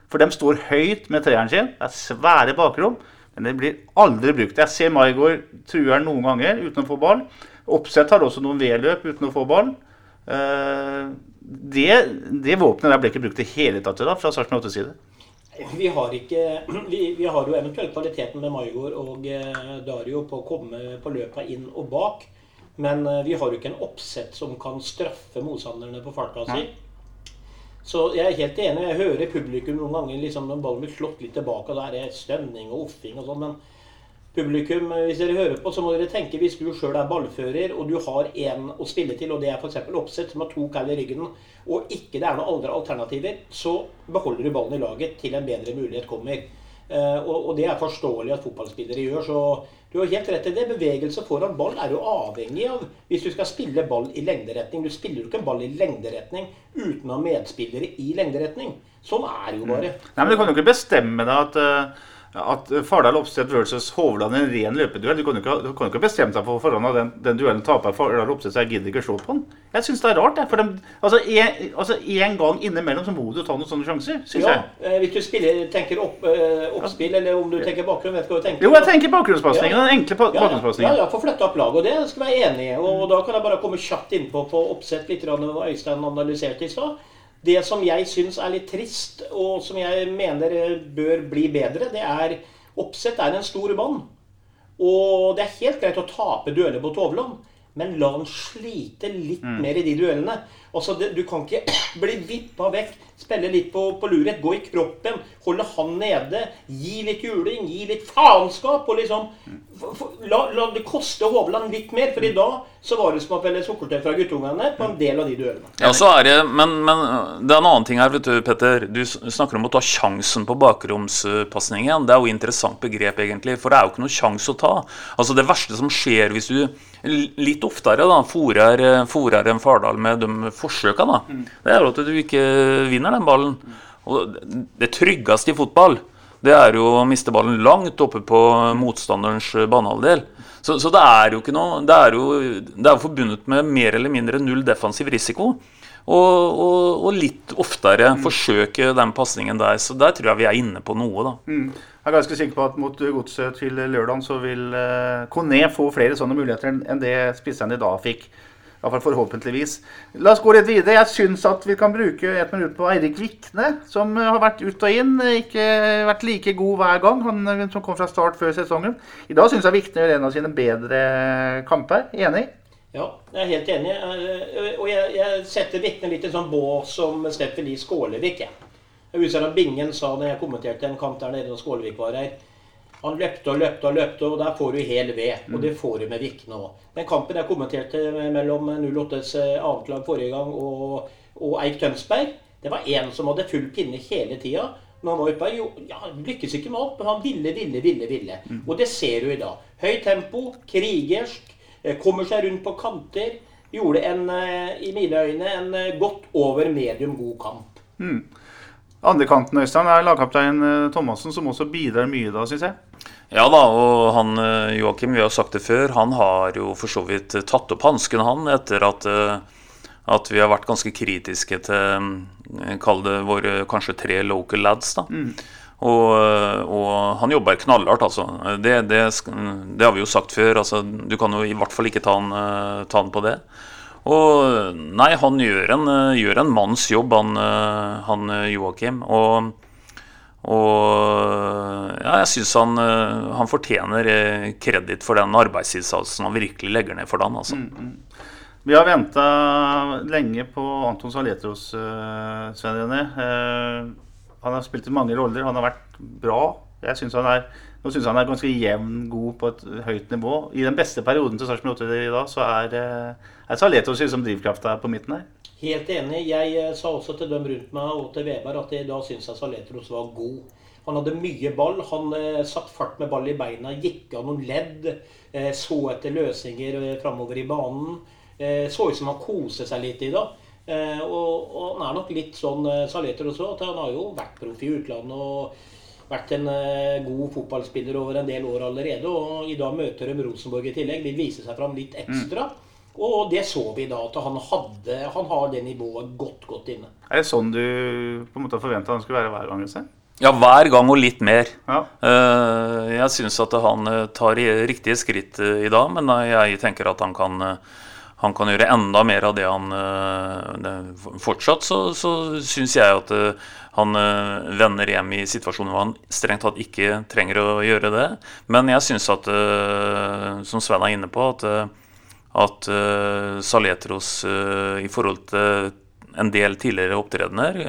For de står høyt med treeren sin. Det er svære bakrom. Men det blir aldri brukt. Jeg ser Maigård truer noen ganger uten å få ball. Oppsett har også noen V-løp uten å få ball. Eh, det, det våpenet der ble ikke brukt i hele tatt da, fra Sarpsborg 8 side. Vi har, ikke, (clears throat) vi, vi har jo eventuelt kvaliteten med Maigård og eh, Dario på å komme på løpa inn og bak. Men eh, vi har jo ikke en oppsett som kan straffe motstanderne på farta si. Så jeg er helt enig. Jeg hører publikum noen ganger liksom, når ballen blir slått litt tilbake, og da er det stønning og offing og sånn. Men publikum, eh, hvis dere hører på, så må dere tenke hvis du sjøl er ballfører, og du har én å spille til, og det er f.eks. oppsett som har to kall i ryggen, og ikke det er noen andre alternativer, så beholder du ballen i laget til en bedre mulighet kommer. Eh, og, og det er forståelig at fotballspillere gjør. så du har helt rett i det. Bevegelse foran ball er jo avhengig av hvis du skal spille ball i lengderetning. Du spiller jo ikke en ball i lengderetning uten å ha medspillere i lengderetning. Sånn er det jo bare. Nei, men Du kan jo ikke bestemme deg at, eh, at Fardal Opseth versus Hovland er en ren løpeduell. Du kan jo ikke, du kan ikke bestemme deg for forhånd at den, den duellen taper Fardal Opseth, så jeg gidder ikke å slå på den. Jeg syns det er rart. Jeg, for dem, altså, en, altså, en gang innimellom så må du ta noen sånne sjanser, syns Ja, jeg. eh, Hvis du spiller, tenker opp, eh, oppspill, eller om du tenker bakgrunn, vet du hva du tenker. Jo, jeg tenker bakgrunnspasningen. Den enkle bakgrunnspasningen. Ja, ja, ja, få flytta opp laget, og det skal vi være enig i. Og da kan jeg bare komme kjapt innpå på oppsett litt hva Øystein analyserte i stad. Det som jeg syns er litt trist, og som jeg mener eh, bør bli bedre, det er Oppsett er en stor mann. Og det er helt greit å tape dueller på Tovland, men la han slite litt mer i de duellene. Altså, det, Du kan ikke (clears throat) bli vippa vekk, spille litt på, på luret, gå i kroppen, holde han nede, gi litt juling, gi litt faenskap. og liksom, for, for, la, la det koste Hovland litt mer, for i dag så var det som å pelle sukkertøy fra guttungene på en del av de duellene. Ja, så er det, men, men det er en annen ting her, vet du, Petter. Du snakker om å ta sjansen på bakromspasningen. Det er jo et interessant begrep, egentlig. For det er jo ikke noe sjanse å ta. Altså Det verste som skjer hvis du litt oftere da, fôrer, eh, en Fardal med de forsøka, da, det er jo at du ikke vinner den ballen. Og det- tryggeste i fotball, det er jo å miste ballen langt oppe på motstanderens banehalvdel. Så, så det er jo ikke noe Det er jo, det er forbundet med mer eller mindre null defensiv risiko. Og, og, og litt oftere forsøke den pasningen der. Så der tror jeg vi er inne på noe, da. Mm. Jeg er ganske sikker på at mot Godset til lørdag så vil eh, Kone få flere sånne muligheter enn det spisserne i dag fikk. I hvert fall forhåpentligvis. La oss gå litt videre. Jeg syns at vi kan bruke et minutt på Eirik Vikne, som eh, har vært ut og inn. Ikke vært like god hver gang, han eh, som kom fra start før sesongen. I dag syns jeg Vikne gjør en av sine bedre kamper. Enig? Ja, jeg er helt enig. Eh, Og jeg, jeg setter Vikne litt i sånn bås som Steffen Lie Skålevik. Jeg. Husker at Bingen sa når jeg kommenterte en kamp der nede når Skålevik var her Han løpte og løpte og løpte, og der får du hel ved. Og det får du med Vikne òg. Den kampen jeg kommenterte mellom 08s annet lag forrige gang og, og Eik Tønsberg, det var én som hadde full pinne hele tida. Men han var oppe, jo, ja, han lykkes ikke med alt, men han ville, ville, ville. ville. Og det ser du i dag. Høyt tempo, krigersk, eh, kommer seg rundt på kanter. Gjorde en, eh, i mine øyne en eh, godt over medium god kamp. Andrekanten Øystein er lagkaptein eh, Thomassen, som også bidrar mye da, syns jeg. Ja da, og han eh, Joakim, vi har sagt det før, han har jo for så vidt tatt opp hansken, han, etter at, eh, at vi har vært ganske kritiske til eh, Kall det våre kanskje tre local lads, da. Og, eh, og han jobber knallhardt, altså. Det, det, det har vi jo sagt før. altså Du kan jo i hvert fall ikke ta han, eh, ta han på det. Og nei, han gjør en, eh, gjør en manns jobb, han, eh, han eh, Joakim. Og og ja, jeg syns han, han fortjener kreditt for den arbeidsinnsatsen han virkelig legger ned for dagen. Altså. Vi har venta lenge på Anton Saletros, uh, Svein René. Han har spilt i mange roller, han har vært bra. Jeg synes han er, nå syns han er ganske jevn god på et høyt nivå. I den beste perioden til Sarpsborg 8 i dag, så er, uh, er Saletos som drivkrafta på midten her. Helt enig. Jeg eh, sa også til dem rundt meg og til Veberg at da syns jeg Saletros var god. Han hadde mye ball. Han eh, satt fart med ball i beina, gikk av noen ledd. Eh, så etter løsninger eh, framover i banen. Eh, så ut som han koste seg litt i dag. Eh, og, og han er nok litt sånn eh, Saletros òg, at han har jo vært proff i utlandet og vært en eh, god fotballspiller over en del år allerede. Og i dag møter de Rosenborg i tillegg. Vil vise seg fram litt ekstra. Og det så vi da, at han, hadde, han har det nivået godt, godt inne. Er det sånn du på en måte forventa han skulle være hver gang? Jesse? Ja, hver gang og litt mer. Ja. Eh, Jeg syns at han eh, tar riktige skritt i dag, men jeg tenker at han kan, han kan gjøre enda mer av det han eh, Fortsatt så, så syns jeg at eh, han eh, vender hjem i situasjoner hvor han strengt tatt ikke trenger å gjøre det. Men jeg syns at, som Sven er inne på, at, at Saletros i forhold til en del tidligere opptredener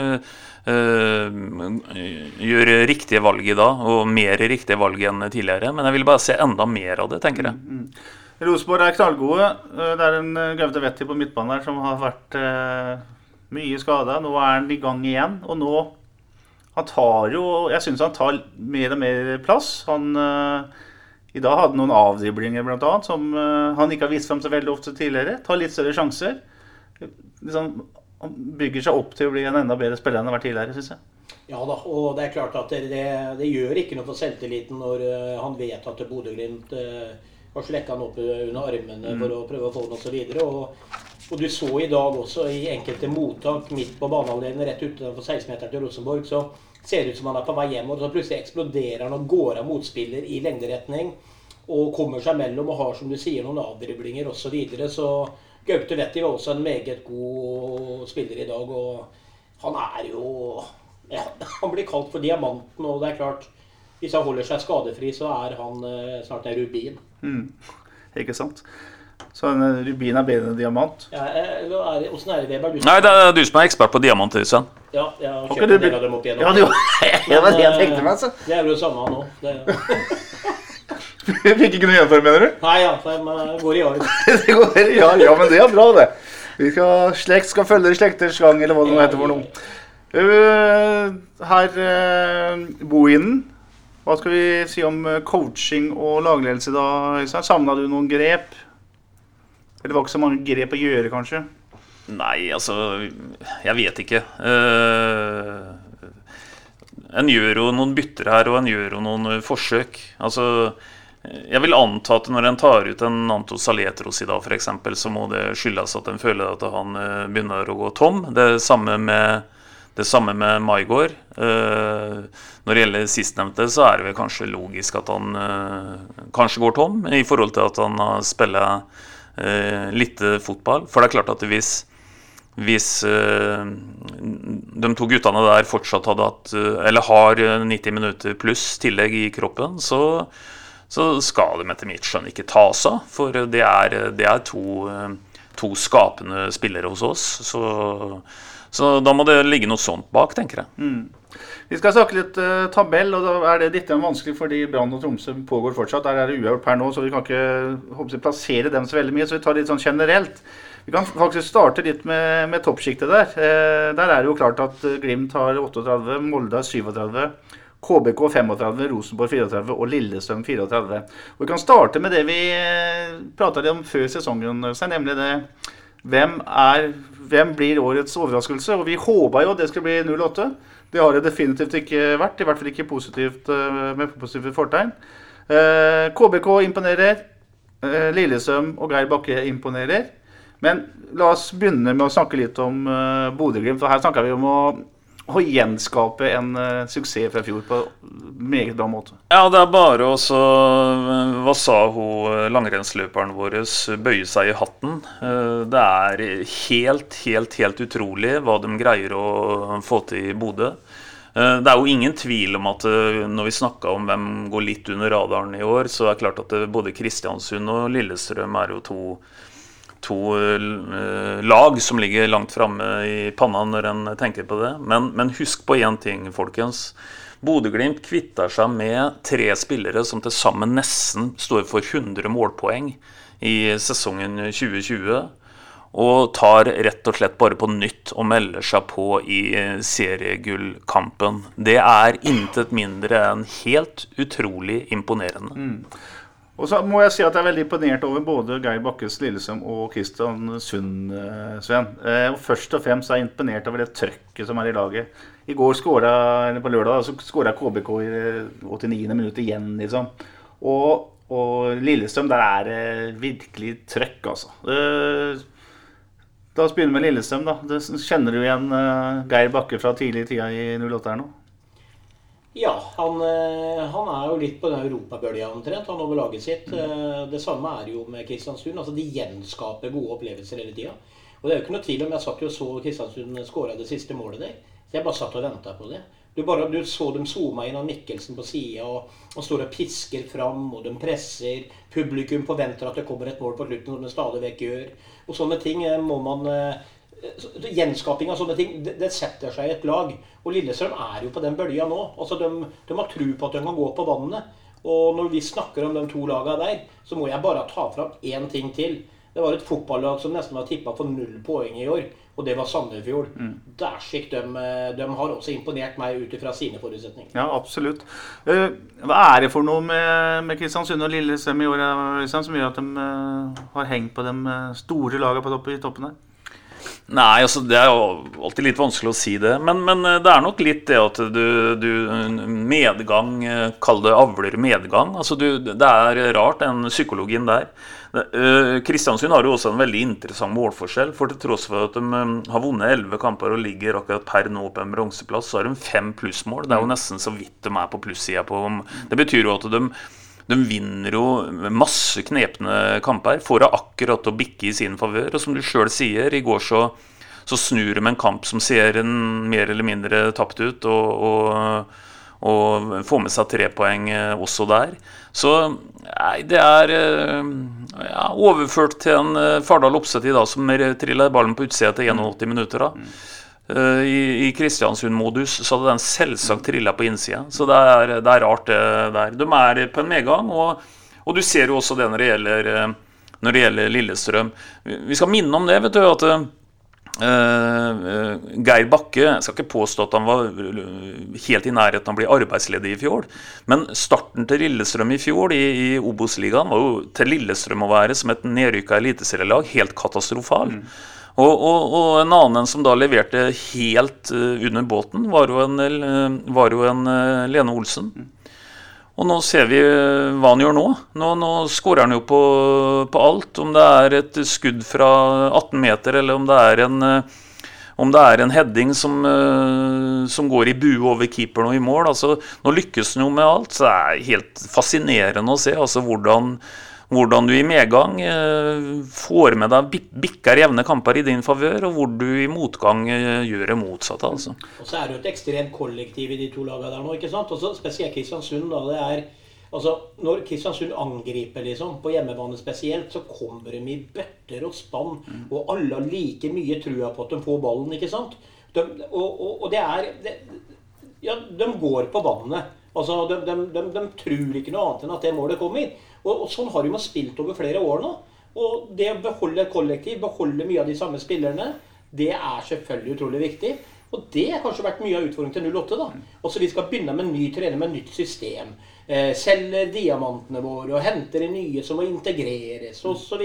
gjør riktige valg i dag, og mer riktige valg enn tidligere. Men jeg vil bare se enda mer av det, tenker jeg. Rosenborg er knallgode. Eh, Det er en eh, Gaute Wetti på midtbanen der som har vært eh, mye skada. Nå er han i gang igjen. Og nå Han tar jo Jeg syns han tar mer og mer plass. Han eh, I dag hadde noen avdriblinger bl.a. som eh, han ikke har vist frem så veldig ofte tidligere. Tar litt større sjanser. Liksom, han bygger seg opp til å bli en enda bedre spiller enn han har vært tidligere, syns jeg. Ja da, og det er klart at det, det, det gjør ikke noe for selvtilliten når uh, han vet at Bodø-Glimt uh, har slekka han opp under armene for å prøve å få den osv. Og, og du så i dag også i enkelte mottak midt på banehalvdelen rett utenfor 16-meteren til Rosenborg, så ser det ut som han er på vei hjem, og så plutselig eksploderer han og går av motspiller i lengderetning. Og kommer seg mellom og har, som du sier, noen avdriblinger osv. Så, videre. så Gaute Vetti var også en meget god spiller i dag. Og han er jo ja, Han blir kalt for diamanten, og det er klart Hvis han holder seg skadefri, så er han eh, snart en rubin. (laughs) Ikke sant? Så en eh, rubin er bedre enn en diamant. Ja, eh, er det- Åssen er det, Weber? Du, Nei, det er du som er ekspert på diamanter, Øystein. Ja, jeg har kjøpt du en del av dem opp igjennom. Ja, det var, (laughs) det var det jeg tenkte meg, altså. Det er jo det samme nå. Det, (laughs) Fikk ikke noe igjen for det, mener du? nei, ja, de går i arv. Det går, ja, ja, men det er bra, det. Vi skal, slekt skal følge slekters gang, eller hva det nå heter for noe. Uh, her uh, Bohinen, hva skal vi si om eh, coaching og lagledelse da, Øystein? Savna du noen grep? Eller det var ikke så mange grep å gjøre, kanskje? Nei, altså Jeg vet ikke. Uh, en gjør jo noen bytter her, og en gjør jo noen eh, forsøk. Altså Jeg vil anta at når en tar ut en Anto Saletros i dag, f.eks., så må det skyldes at en føler at han begynner å gå tom. Det samme med det samme med Maigård. Eh, når det gjelder sistnevnte, så er det vel kanskje logisk at han eh, kanskje går tom, i forhold til at han har spilt eh, litt fotball. For det er klart at hvis hvis de to guttene der fortsatt hadde hatt Eller har eh, 90 minutter pluss tillegg i kroppen, så, så skal de etter mitt skjønn ikke tas av. For det er, det er to, to skapende spillere hos oss. Så, så da må det ligge noe sånt bak, tenker jeg. Vi skal snakke litt uh, tabell, og da er det litt vanskelig fordi Brann og Tromsø pågår fortsatt. Der er det uavgjort per nå, så vi kan ikke håper plassere dem så veldig mye. Så vi tar litt sånn generelt. Vi kan faktisk starte litt med, med toppsjiktet der. Eh, der er det jo klart at eh, Glimt har 38, Molde har 37. KBK 35, Rosenborg 34 og Lillestrøm 34. Og Vi kan starte med det vi eh, prata om før sesongen, nemlig det hvem, er, hvem blir årets overraskelse? Og vi håpa jo det skulle bli 08. Det har det definitivt ikke vært. I hvert fall ikke positivt, eh, med positivt fortegn. Eh, KBK imponerer. Lillesøm og Geir Bakke imponerer. Men la oss begynne med å snakke litt om Bodø-Glimt. Her snakker vi om å, å gjenskape en uh, suksess fra fjor på meget bra måte. Ja, det er bare å så Hva sa hun eh, langrennsløperen vår? Bøye seg i hatten. Uh, Det er helt, helt, helt utrolig hva de greier å få til i Bodø. Eh, Det er jo ingen tvil om at eh, når vi snakka om hvem går litt under radaren i år, så er det klart at eh, både Kristiansund og Lillestrøm er jo to to eh, lag som ligger langt framme i panna når en tenker på det. Men, men husk på én ting, folkens. Bodø-Glimt kvitter seg med tre spillere som til sammen nesten står for 100 målpoeng i sesongen 2020. Og tar rett og slett bare på nytt og melder seg på i eh, seriegullkampen. Det er intet mindre enn helt utrolig imponerende. Og så må jeg si at jeg er veldig imponert over både Geir Bakkes Lillesøm og Kristian Sund, Sven. Eh, og først og fremst er jeg imponert over det trøkket som er i laget. I går skåra, eller på lørdag, da, så skåra KBK i 89. minutt igjen, liksom. Og og Lillestrøm, der er det virkelig trøkk, altså. Eh, La oss begynne med Lillestrøm. da. Det, kjenner du igjen Geir Bakke fra tidlig tida i 08 her nå? Ja, han, uh, han, er jo litt på den europabølga omtrent, han over laget sitt. Mm. det samme er jo med Kristiansund. altså De gjenskaper gode opplevelser hele tida. Og det er jo ikke noe tvil om Jeg satt jo og så Kristiansund skåra det siste målet der. Så jeg bare satt og venta på det. Du, bare, du så dem zooma inn av Mikkelsen på sida og, og står og pisker fram, og de presser. Publikum forventer at det kommer et mål på slutten, som det stadig vekk gjør. Og sånne ting eh, må man eh, Gjenskaping av sånne ting, det, det, setter seg i et lag. Og Lillestrøm er jo på den bølga nå. Altså, de, de har tro på at de kan gå på vannet. Og når vi snakker om de to lagene der, så må jeg bare ta fram én ting til. Det var et fotballag som nesten var tippa for null poeng i år, og det var Sandefjord. Mm. Dæsjik, de, de, har også imponert meg ut ifra sine forutsetninger. Ja, absolutt. Eh, hva er det for noe med, med Kristiansund og Lillestrøm i år som gjør at de uh, har hengt på de eh, store lagene på toppen, i toppen her? Nei, altså det er jo alltid litt vanskelig å si det. Men, men det er nok litt det at du, du Medgang, kall det avler medgang. Altså du, det er rart, den psykologien der. Eh, Kristiansund har jo også en veldig interessant målforskjell. For til tross for at de eh, har vunnet elleve kamper og ligger akkurat per nå på en bronseplass, så har de fem plussmål. Det er jo mm. nesten så vidt de er på plussida på Det betyr jo at de de vinner jo masse knepne kamper. Får det akkurat å bikke i sin favør. Og som du sjøl sier, i går så, så snur de en kamp som ser en mer eller mindre tapt ut, og, og, og får med seg tre poeng eh, også der. Så nei, det er eh, ja, overført til en uh, Fardal Opseth i dag som triller ballen på utsida til 81 mm. minutter. da. Uh, I, i Kristiansund-modus så hadde den selvsagt trilla på innsida. Så det er, det er, rart, det der. De er på en medgang, og, og du ser jo også det når det gjelder, når det gjelder Lillestrøm. Vi skal minne om det, vet du. at Uh, Geir Bakke jeg skal ikke påstå at han var helt i nærheten av å bli arbeidsledig i fjor. Men starten til Lillestrøm i fjor i, i Obos-ligaen var jo til Lillestrøm å være som et nedrykka eliteserielag helt katastrofal. Mm. Og, og, og, en annen som da leverte helt uh, under båten, var jo en, uh, var jo en Lene Olsen. Og nå ser vi eh, hva han gjør nå. Nå, nå skårer han jo på, på, alt. Om det er et skudd fra 18 meter, eller om det er en, eh, det er en heading som, eh, som, går i bue over keeperen og i mål. Altså, nå lykkes han jo med alt. Så det er helt fascinerende å se altså, hvordan hvordan du i medgang eh, får med deg bikker jevne kamper i din favør, og hvor du i motgang eh, gjør det motsatte. altså. Og Så er det jo et ekstremt kollektiv i de to lagene der nå. ikke sant? Også spesielt Kristiansund. da, det er Altså, Når Kristiansund angriper liksom, på hjemmebane spesielt, så kommer de i bøtter og spann. Mm. Og alle har like mye trua på at de får ballen. ikke sant? De, og, og, og, det er det, Ja, de går på vannet. Altså, de, de, de, de, tror ikke noe annet enn at det målet kommer. Og, og sånn har de jo spilt over flere år nå. Og det å beholde et kollektiv, beholde mye av de samme spillerne, det er selvfølgelig utrolig viktig. Og det har kanskje vært mye av utfordringen til 08. da. Også Vi skal begynne med en ny trener med et nytt system. Eh, selger diamantene våre og henter inn nye som må integreres osv.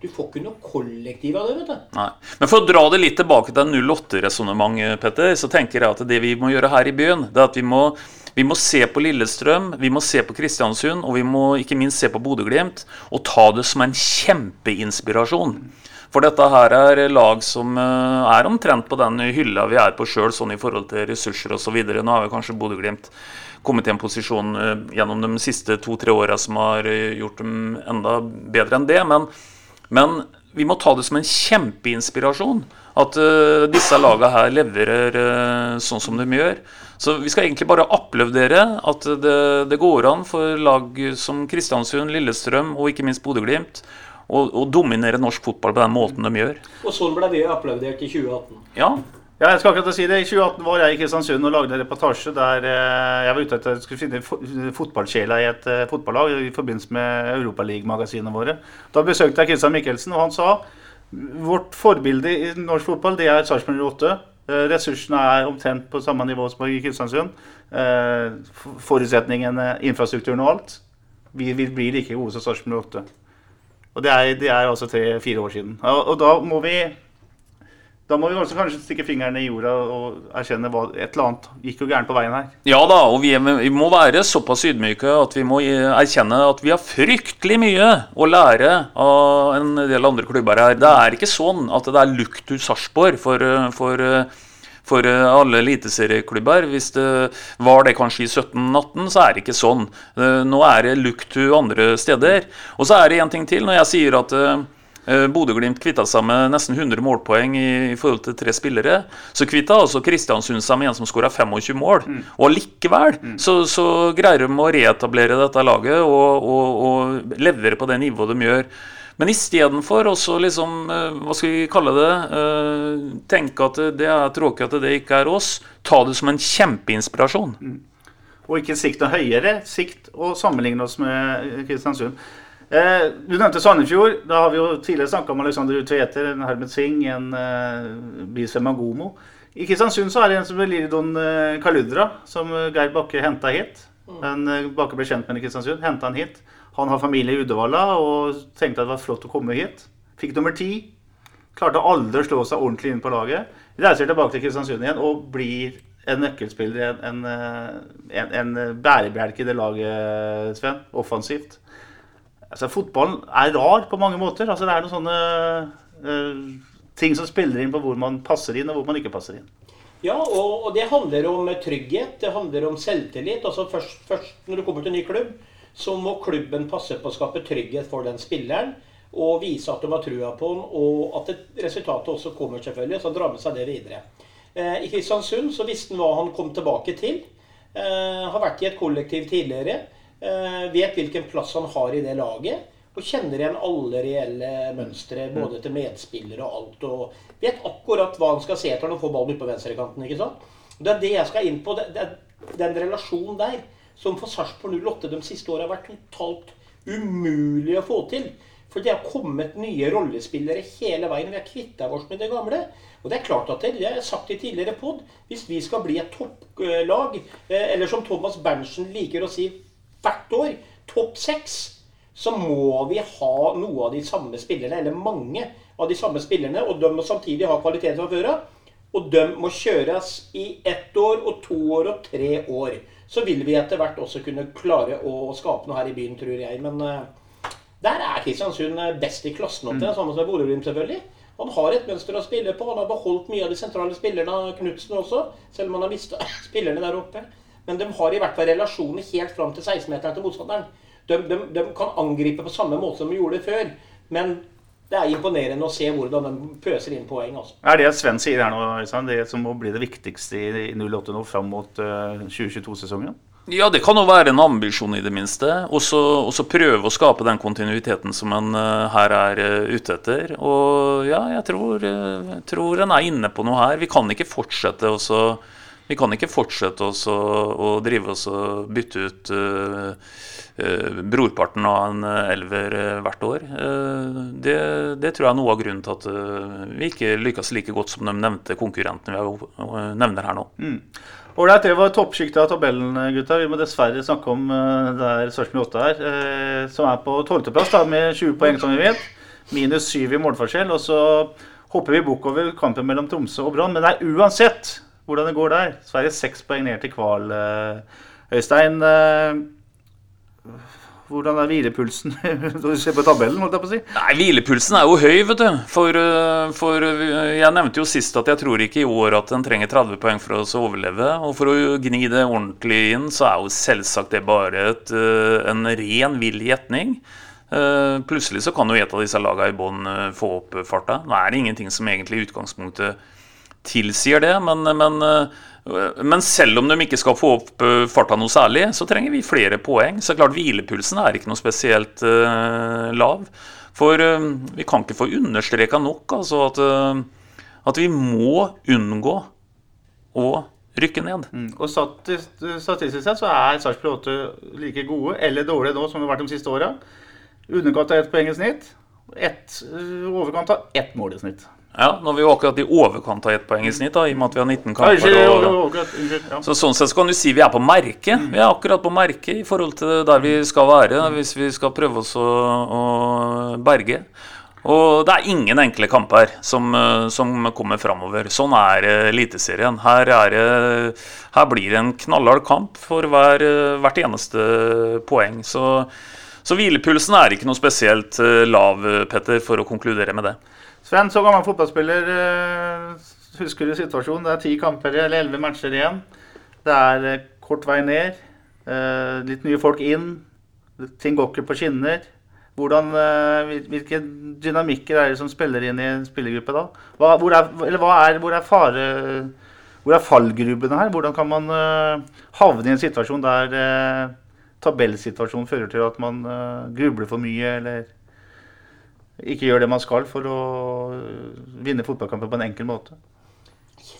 Du får ikke noe kollektiv av det. vet du. Nei. Men For å dra det litt tilbake til 08-resonnementet, Petter, så tenker jeg at det vi må gjøre her i byen, det er at vi må vi må se på Lillestrøm, vi må se på Kristiansund, og vi må ikke minst se på Bodø-Glimt. Og ta det som en kjempeinspirasjon. For dette her er lag som eh, er omtrent på den hylla vi er på sjøl, sånn i forhold til ressurser osv. Nå har vi kanskje Bodø-Glimt kommet i en posisjon eh, gjennom de siste to-tre åra som har eh, gjort dem enda bedre enn det. Men, men vi må ta det som en kjempeinspirasjon at uh, disse lagene her leverer uh, sånn som de gjør. Så vi skal egentlig bare applaudere at det, det, går an for lag som Kristiansund, Lillestrøm og ikke minst Bodø-Glimt å dominere norsk fotball på den måten de gjør. Og sånn ble vi applaudert i 2018. Ja, ja, jeg skal akkurat si det. I 2018 var jeg i Kristiansund og lagde en reportasje der eh, jeg var ute etter å finne fotballsjela i et uh, fotballag i forbindelse med Europaliga-magasinene våre. Da besøkte jeg Kristian Mikkelsen, og han sa vårt forbilde i norsk fotball det er Sarpsborg 08. Eh, ressursene er omtrent på samme nivå som i Kristiansund. Eh, forutsetningene, infrastrukturen og alt. Vi vil bli like gode som Sarpsborg 8. Og det er, det er altså tre-fire år siden. Og, da må vi Da må vi også kanskje stikke fingrene i jorda og erkjenne hva et eller annet gikk jo gærent på veien her. Ja da, og vi, vi må være såpass ydmyke at vi må erkjenne at vi har fryktelig mye å lære av en del andre klubber her. Det er ikke sånn at det er luktus Sarpsborg for, for, for alle eliteserieklubber. Hvis det var det kanskje i 17-18, så er det ikke sånn. Nå er det luktus andre steder. Og så er det en ting til. Når jeg sier at Eh, Bodø-Glimt kvitta seg med nesten 100 målpoeng i, i forhold til tre spillere. Så kvitta altså Kristiansund seg med en som skåra 25 mål. Mm. Og likevel mm. så, så, greier de å reetablere dette laget og, og, og levere på det nivået de gjør. Men istedenfor også liksom, eh, hva skal vi kalle det, uh, tenke at det er tråkig at det ikke er oss, ta det som en kjempeinspirasjon. Mm. Og ikke sikt noe høyere sikt og sammenligne oss med Kristiansund. Eh, du nevnte Sandefjord. Da har vi jo tidligere snakka om Alexander Tveter, en Hermet Singh, en eh, Bise Magomo. I Kristiansund så er det en som heter Liridon eh, Kaludra, som eh, Geir Bakke henta hit. Men eh, Bakke ble kjent med i Kristiansund, henta han hit. Han har familie i Uddevalla og tenkte at det var flott å komme hit. Fikk nummer ti. Klarte aldri å slå seg ordentlig inn på laget. Reiser tilbake til Kristiansund igjen og blir en nøkkelspiller, en, en, en, en bærebjelke i det laget, Sven. Offensivt. Altså, fotballen er rar på mange måter. Altså, det er noen sånne uh, ting som spiller inn på hvor man passer inn, og hvor man ikke passer inn. Ja, og, og det handler om trygghet. Det handler om selvtillit. Altså først, først, når du kommer til en ny klubb, så må klubben passe på å skape trygghet for den spilleren. Og vise at de har trua på den, og at resultatet også kommer, selvfølgelig. Så drar med seg det videre. Eh, I Kristiansund så visste han hva han kom tilbake til. Eh, har vært i et kollektiv tidligere. Eh, vet hvilken plass han har i det laget. Og kjenner igjen alle reelle mønstre, både til medspillere og alt. Og vet akkurat hva han skal se etter når han får ballen ut på venstrekanten. ikke sant? Det er det jeg skal inn på. Det, er den relasjonen der som for Sarpsborg 08 de siste åra har vært totalt umulig å få til. For det har kommet nye rollespillere hele veien. Vi har kvitta oss med det gamle. Og det er klart at det, det har jeg sagt i tidligere pod, hvis vi skal bli et topplag, eh, eller som Thomas Berntsen liker å si hvert år, topp seks, så må vi ha noe av de samme spillerne, eller mange av de samme spillerne, og de må samtidig ha kvalitet fra før av. Og de må kjøres i ett år og to år og tre år. Så vil vi etter hvert også kunne klare å skape noe her i byen, tror jeg. Men uh, der er Kristiansund eh, best i klassen opp til, mm. sammen med Bodø-Glimt selvfølgelig. Han har et mønster å spille på. Han har beholdt mye av de sentrale spillerne, Knutsen også, selv om han har mista (laughs) spillerne der oppe. Men de har i hvert fall relasjoner helt fram til 16-meteren til motstanderen. De, de, de, kan angripe på samme måte som de gjorde før. Men det er imponerende å se hvordan de pøser inn poeng. Altså. Er det Sven sier her nå, det som må bli det viktigste i 08 nå fram mot 2022-sesongen? Eh, ja, det kan jo være en ambisjon, i det minste. Og så prøve å skape den kontinuiteten som en uh, her er uh, ute etter. Og ja, jeg tror, uh, tror en er inne på noe her. Vi kan ikke fortsette å vi kan ikke fortsette oss å, å drive oss og bytte ut uh, uh, brorparten av en elver uh, hvert år. Det, det, tror jeg er noe av grunnen til at vi ikke lykkes like godt som de nevnte konkurrentene vi nevner her nå. Mm. Ålreit, det var toppsjiktet av tabellen, gutta. Vi må dessverre snakke om der Sarpsborg 8 er, som er på tolvteplass med 20 poeng, som vi vet. Minus 7 i målforskjell. Og så hopper vi bukk over kampen mellom Tromsø og Brann. Men det er uansett hvordan det går der. Sverige seks poeng ned til Kval. Eh, Øystein, eh, hvordan er hvilepulsen når du ser på tabellen? holdt jeg på å si? Nei, Hvilepulsen er jo høy, vet du. For, eh, for, jeg nevnte jo sist at jeg tror ikke i år at en trenger 30 poeng for å overleve. Og for å gni det ordentlig inn, så er jo selvsagt det bare et, en ren vill gjetning. Plutselig så kan jo et av disse lagene i bånn få opp farta. Nå er det ingenting som egentlig i utgangspunktet tilsier det. Men, men, eh, men, selv om de ikke skal få opp eh, farta noe særlig, så trenger vi flere poeng. Så klart hvilepulsen er ikke noe spesielt uh, lav. For uh, vi kan ikke få understreka nok altså at, uh, at, vi må unngå å rykke ned. Mm. Og Statistisk sett så er Sarpsborg 8 like gode eller dårlige nå som det har vært de siste åra. Underkant av ett poeng i snitt. Et, overkant av ett mål i snitt. Ja, nå er vi jo akkurat i overkant av ett poeng i snitt, da, i og med at vi har 19 kamper. Og, så Sånn sett så kan du si vi er på merket. Vi er akkurat på merket i forhold til der vi skal være hvis vi skal prøve oss å, å berge. Og det er ingen enkle kamper som, eh, som kommer framover. Sånn er eh, Eliteserien. Her, er her blir det en knallhard kamp for hver, eh, hvert eneste poeng. Så, så hvilepulsen er ikke noe spesielt eh, lav, eh, Petter, for å konkludere med det. Sven, så gammel fotballspiller, eh, husker du situasjonen? Det er ti kamper eller elleve matcher igjen. Det er eh, kort vei ned. eh, Litt nye folk inn. Ting går ikke på skinner. Hvordan, hvilke dynamikker er det som spiller inn i en spillergruppe da? Hva, hvor, er, er, hvor er fare... Hvor er fallgrubbene her? Hvordan kan man havne i en situasjon der tabellsituasjonen fører til at man grubler for mye, eller ikke gjør det man skal for å vinne fotballkamper på en enkel måte.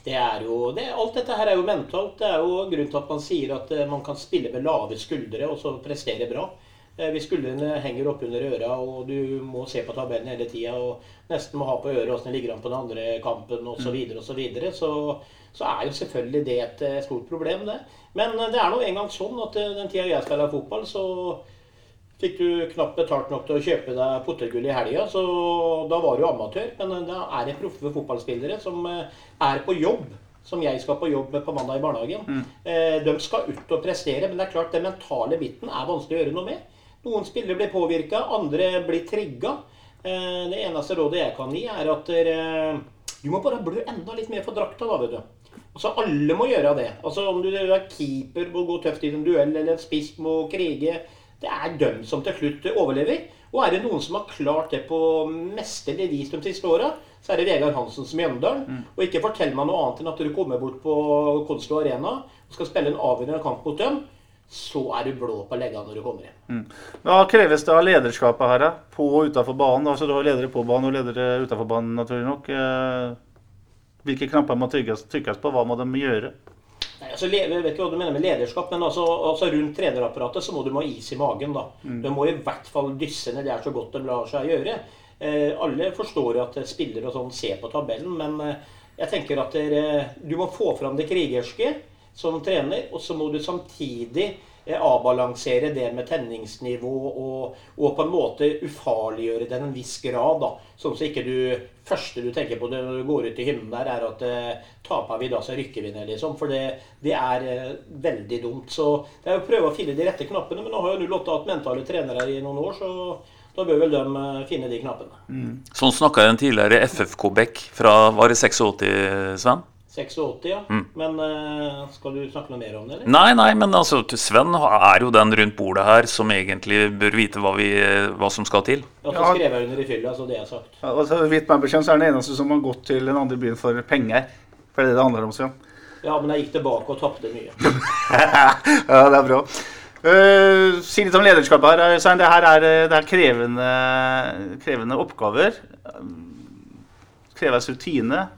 Det er jo, det, alt dette her er jo mentalt. Det er jo grunnen til at man sier at eh, man kan spille med lave skuldre og så prestere bra. Eh, Hvis skuldrene henger oppunder øra og du må se på tabellen hele tida og nesten må ha på øret åssen det ligger an på den andre kampen osv., så, videre, og så, videre, så så er jo selvfølgelig det et eh, stort problem, det. Men det er nå engang sånn at den tida jeg spiller fotball, så fikk du knapt betalt nok til å kjøpe deg potetgull i helga, så da var du amatør. Men eh, da er det proffe fotballspillere som eh, er på jobb, som jeg skal på jobb på mandag i barnehagen. Mm. De skal ut og prestere, men det er klart den mentale biten er vanskelig å gjøre noe med. Noen spillere blir påvirka, andre blir trigga. Eh, Det eneste rådet jeg kan gi, er at du må bare blø enda litt mer for drakta, da, vet du. Altså, Alle må gjøre det. Altså, Om du er keeper må gå tøft i en duell, eller en spiss må krige. Det er dem som til slutt overlever. Og er det noen som har klart det på mesterlig vis de siste åra, så er det Vegard Hansen som Mjøndalen. Og ikke fortell meg noe annet enn at du kommer bort på Konsto Arena og skal spille en avgjørende kamp mot dem. Så er du blå på leggene når du kommer hjem. Hva kreves det av lederskapet her. På og utafor banen? Altså, du har ledere på banen og ledere utafor banen, naturlig nok. Eh, Hvilke knapper må trykkes, trykkes på? Hva må de gjøre? Nei, altså, jeg vet ikke hva du mener med lederskap, men altså, altså rundt trenerapparatet så må du ha is i magen. da. Du må i hvert fall dysse ned det er så godt det lar seg gjøre. Eh, alle forstår at spillere og sånn ser på tabellen, men eh, jeg tenker at dere, du må få fram det krigerske som trener, og så må du samtidig eh, avbalansere det med tenningsnivå og, og på en måte ufarliggjøre det en viss grad. da, Sånn så ikke du første du tenker på når du går ut i himmelen der, er at eh, taper vi da, så rykker vi ned, liksom. For det, det er eh, veldig dumt. Så det er å prøve å finne de rette knappene. Men nå har jo 08 hatt mentale trenere i noen år, så da bør vel de eh, finne de knappene. Sånn snakka en tidligere FFK-bekk fra var det 86, Sven? 86, ja. Men uh, skal du snakke noe mer om det, eller? Nei, nei, men altså, Sven er jo den rundt bordet her som egentlig bør vite hva, vi, hva som skal til. Ja, så skrev jeg under i fylla, så det er sagt. Ja, altså, Vidt meg bekjent så er den eneste som har gått til den andre byen for penger. For det er det det handler om, Sven. Ja, men jeg gikk tilbake og tapte mye. (laughs) ja, det er bra. Uh, si litt om lederskapet her. eh, Svein. Det her er, eh, det er krevende, krevende oppgaver. Kreves rutine.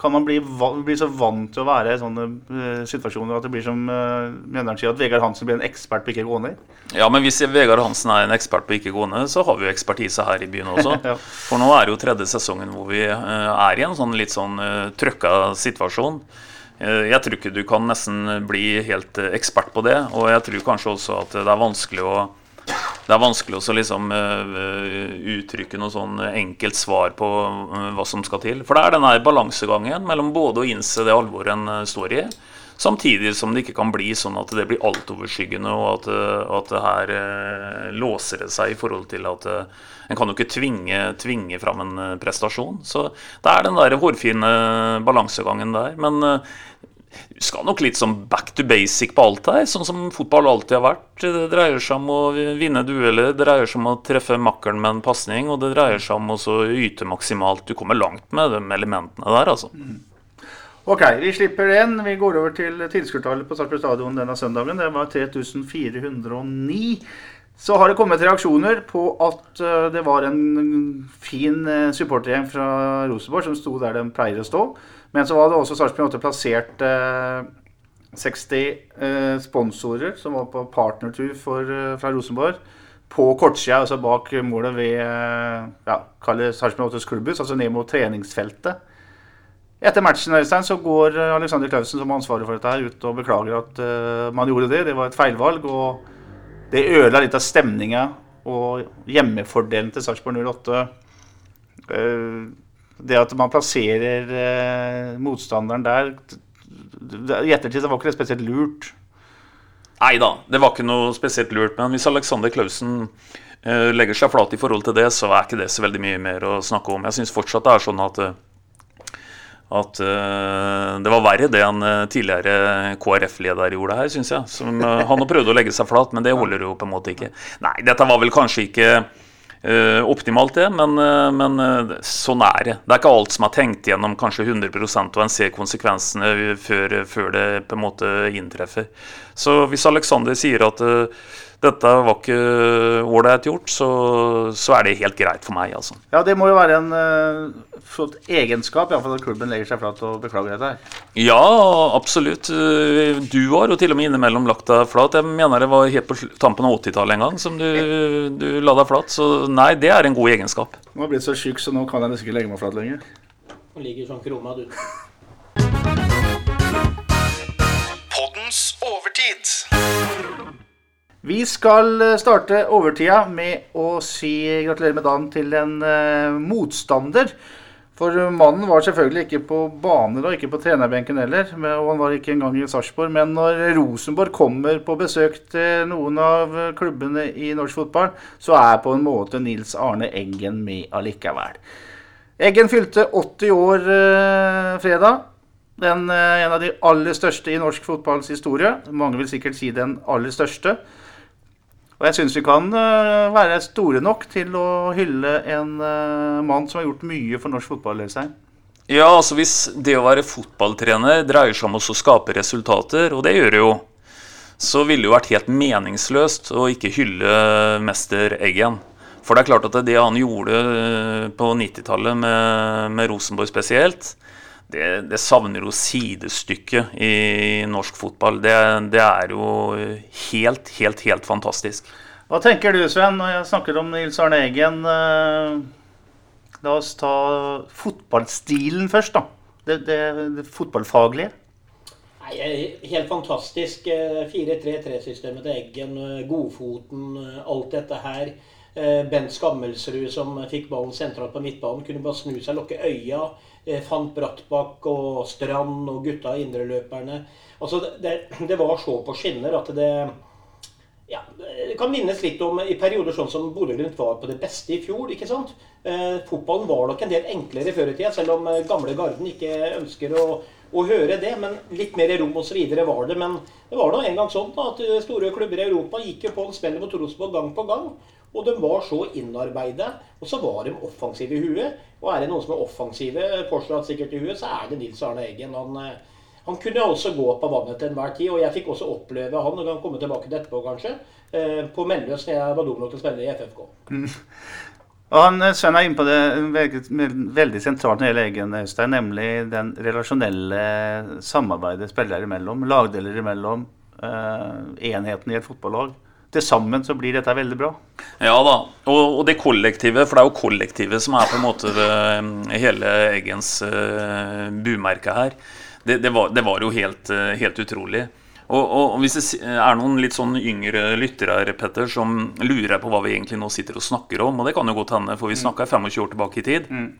Kan man bli, bli så vant til å være i sånne uh, situasjoner at det blir som uh, Mjøndalen sier, at Vegard Hansen blir en ekspert på ikke gå ned? Ja, men hvis Vegard Hansen er en ekspert på ikke gående, så har vi jo ekspertise her i byen også. (laughs) Ja. For nå er det jo tredje sesongen hvor vi uh, er i en sånn litt sånn uh, trøkka situasjon. Eh, jeg tror ikke du kan nesten bli helt eh, ekspert på det, og jeg tror kanskje også at det er vanskelig å det er vanskelig å liksom eh, uttrykke noe sånn enkelt svar på eh, hva som skal til. For det er denne balansegangen mellom både å innse det alvoret en eh, står i, samtidig som det ikke kan bli sånn at det blir altoverskyggende, og at, at det her låser det seg i forhold til at en kan jo ikke tvinge, tvinge fram en prestasjon. Så det er den der hårfine balansegangen der. Men du skal nok litt sånn back to basic på alt her, sånn som fotball alltid har vært. Det dreier seg om å vinne dueller, det dreier seg om å treffe makkeren med en pasning, og det dreier seg om å yte maksimalt. Du kommer langt med de elementene der, altså. Ok, vi slipper den. Vi går over til tilskuertallet på Sarpsborg stadion denne søndagen. Det var 3409. Så har det kommet reaksjoner på at eh, det var en fin eh, supportergjeng fra Rosenborg som sto der de pleier å stå. Men så var det også Sarpsborg 8 plassert eh, 60 eh, sponsorer som var på partnertur for, eh, fra Rosenborg på kortsida, altså bak målet ved eh, ja, Sarpsborg 8s klubbhus, altså ned mot treningsfeltet. Etter matchen Øystein, så går eh, Alexander Klausen, som har ansvaret for dette, her, ut og beklager at eh, man gjorde det. Det var et feilvalg. og Det ødela litt av stemninga og hjemmefordelen til Sarpsborg 08. Eh, det at man plasserer eh, motstanderen der I ettertid det var ikke det spesielt lurt. Nei da, det var ikke noe spesielt lurt. Men hvis Alexander Klausen eh, legger seg flat i forhold til det, så er ikke det så veldig mye mer å snakke om. Jeg syns fortsatt det er sånn at eh, at uh, det var verre det en uh, tidligere KrF-leder gjorde her, syns jeg. Som, uh, han prøvde å legge seg flat, men det holder jo på en måte ikke. Nei, dette var vel kanskje ikke optimalt, det, men, men sånn er det. Det er ikke alt som er tenkt gjennom kanskje 100% og en ser konsekvensene før, før, det på en måte inntreffer. Så hvis Alexander sier at dette var ikke ålreit gjort, så, så, er det helt greit for meg. altså. Ja, det må jo være en uh, flott egenskap i fall at klubben legger seg flat og beklager dette her. Ja, absolutt. Du har jo til og med innimellom lagt deg flat. Jeg mener det var helt på tampen av 80-tallet en gang som du, du, la deg flat. Så nei, det er en god egenskap. Nå har jeg blitt så syk, så nå kan jeg nesten ikke legge meg flat lenger. Nå ligger sånn kroma, du. Vi skal eh, starte overtida med å si gratulerer med dagen til en uh, motstander. For mannen var selvfølgelig ikke på banen og ikke på trenerbenken heller. Og han var ikke engang i Sarpsborg. Men når Rosenborg kommer på besøk til noen av klubbene i norsk fotball, så er på en måte Nils Arne Eggen med allikevel. Eggen fylte 80 år uh, fredag. Den, uh, en av de aller største i norsk fotballs historie. Mange vil sikkert si den aller største. Og jeg syns vi kan uh, være store nok til å hylle en uh, mann som har gjort mye for norsk fotball. Løsheim. Ja, altså hvis det å være fotballtrener dreier seg om å skape resultater, og det gjør det jo, så ville det jo vært helt meningsløst å ikke hylle mester Eggen. For det er klart at det han gjorde eh, på 90-tallet med, med Rosenborg spesielt, det, det, savner jo sidestykket i norsk fotball. Det, det, er jo helt, helt, helt fantastisk. Hva tenker du, Sven, når jeg snakker om Nils Arne Eggen? Eh, la oss ta fotballstilen først, da. Det, det, det fotballfaglige. Nei, Helt fantastisk. 4-3-3-systemet til Eggen, Godfoten, alt dette her. Eh, Bent Skammelsrud som fikk ballen sentralt på midtbanen, kunne bare snu seg, lukke øya Eh, fant Brattbakk og Strand og gutta indreløperne. Altså, det, det, var så på skinner at det ja, Det kan minnes litt om i perioder sånn som Bodø-Glimt var på det beste i fjor. ikke sant? Eh, fotballen var nok en del enklere før i tida, selv om eh, gamle garden ikke ønsker å, å høre det. Men litt mer rom osv. var det. Men det var nå en gang sånn da, at eh, store klubber i Europa gikk jo på en smell mot Rosenborg gang på gang. Og de var så innarbeida, og så var de offensive i huet. Og er det noen som er offensive, fortsatt sikkert i huet, så er det Nils Arne Eggen. Han, eh, han kunne også gå på vannet til enhver tid, og jeg fikk også oppleve han, og kan komme tilbake til etterpå kanskje, eh, på Melløs når jeg var dum nok til å spille i FFK. Mm. (laughs) Og han, eh, Sven er inne på det veldig, veldig sentralt når det gjelder Eggen, Øystein, nemlig den relasjonelle samarbeidet spillere imellom, lagdeler imellom, enheten i et fotballag til sammen så blir dette veldig bra. Ja da. Og, og, det kollektivet, for det er jo kollektivet som er på en måte det, eh, hele Eggens uh, bumerke her. Det, det, var, det, var, jo helt, uh, helt utrolig. Og, og, hvis det er noen litt sånn yngre lyttere Petter, som lurer på hva vi egentlig nå sitter og snakker om, og det kan jo godt hende, for vi snakka 25 år tilbake i tid. Mm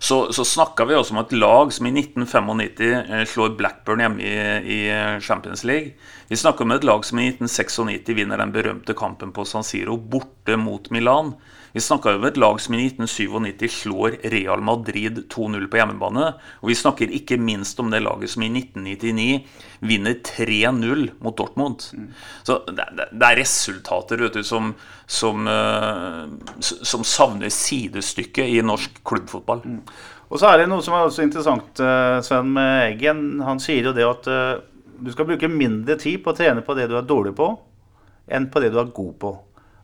så, så snakka vi også om et lag som i 1995 eh, slår Blackburn hjemme i, i Champions League. Vi snakka om et lag som i 1996 vinner den berømte kampen på San Siro borte mot Milan. Vi snakker om et lag som i 1997 slår Real Madrid 2-0 på hjemmebane. Og vi snakker ikke minst om det laget som i 1999 vinner 3-0 mot Dortmund. Mm. Så det, det, er resultater du, som, som, uh, som, savner sidestykke i norsk klubbfotball. Mm. Og så er det noe som er også interessant, uh, Sven, med Eggen. Han sier jo det at uh, du skal bruke mindre tid på å trene på det du er dårlig på, enn på det du er god på.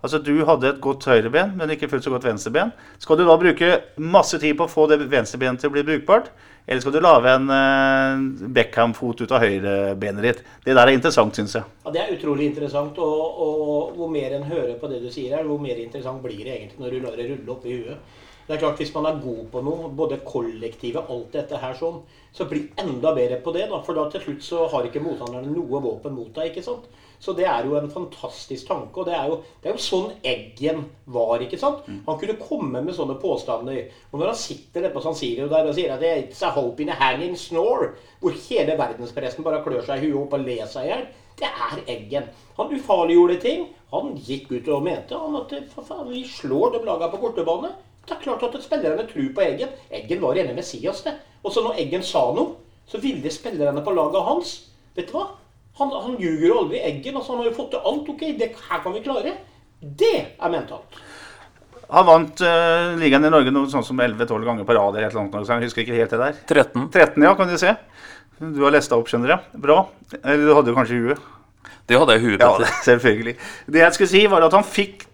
Altså Du hadde et godt høyreben, men ikke fullt så godt venstreben. Skal du da bruke masse tid på å få det venstrebenet til å bli brukbart? Eller skal du lage en uh, Beckham-fot ut av høyrebenet ditt? Det der er interessant, syns jeg. Ja, Det er utrolig interessant. Og, og, hvor mer en hører på det du sier her, hvor mer interessant blir det egentlig når du lar det rulle opp i huet. Det er klart Hvis man er god på noe, både kollektivet, alt dette her sånn, så bli enda bedre på det. da, For da til slutt så har ikke motstanderne noe våpen mot deg. ikke sant? Så det er jo en fantastisk tanke. Og det er jo, det er jo sånn Eggen var. ikke sant? Han kunne komme med sånne påstander. Og når han sitter der på San Sirio der og sier at it's a hope in a hanging snore, hvor hele verdenspressen bare klør seg i huet opp og ler seg i hjel, det er Eggen. Han ufarliggjorde ting. Han gikk ut og mente han at for faen, vi slår de lagene på kortebane. Det er klart at spillerne tror på Eggen. Eggen var rene Messias, det. Og så når Eggen sa noe, så ville spillerne på laget hans Vet du hva? Han, han ljuger jo aldri Eggen. altså Han har jo fått til alt. Ok, det her kan vi klare. Det er mentalt. Han vant uh, ligaen i Norge noe sånn som 11-12 ganger på rad. eller et eller så Jeg husker ikke helt det der. 13. 13, ja, kan du se. Du har lest deg opp, skjønner jeg. Bra. Eller du hadde jo kanskje huet. Det hadde jeg huet huet. Ja, selvfølgelig. Det jeg skulle si, var at han fikk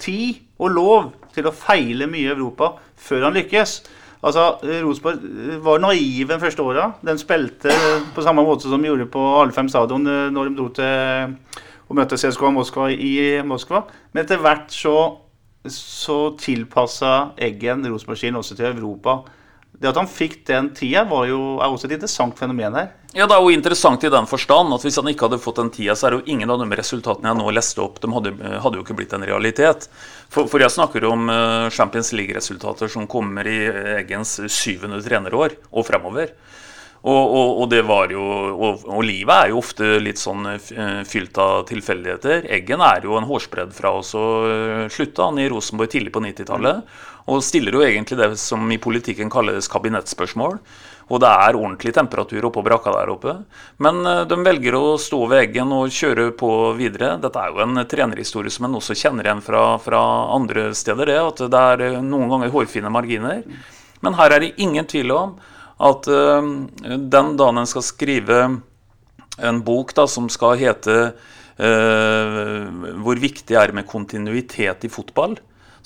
tid og lov til å feile mye i Europa før han lykkes. Altså, Rosenborg var naive de første åra. Den spilte på samme måte som de gjorde på fem stadion eh, når de dro til og møtte CSKA Moskva i Moskva. Men etter hvert så, så tilpassa Eggen Rosenborg-skien også til Europa. Det at han fikk den tida, var jo, er også et interessant fenomen her. Ja, Det er jo interessant i den forstand at hvis han ikke hadde fått den tida, så er det jo ingen av de resultatene jeg nå leste opp, de hadde, hadde jo ikke blitt en realitet. For, for jeg snakker om uh, Champions League-resultater som kommer i Eggens syvende trenerår og fremover. Og, og, og, det var jo, og, og, livet er jo ofte litt sånn uh, fylt av tilfeldigheter. Eggen er jo en hårsbredd fra oss og slutta han i Rosenborg tidlig på 90-tallet. Og stiller jo egentlig det som i politikken kalles kabinettspørsmål. Og det er ordentlig temperatur oppå brakka der oppe. Men de velger å stå ved eggen og kjøre på videre. Dette er jo en trenerhistorie som en også kjenner igjen fra, fra andre steder. Det, at det er noen ganger hårfine marginer. Men her er det ingen tvil om at uh, den dagen en skal skrive en bok da, som skal hete uh, 'Hvor viktig er det med kontinuitet i fotball',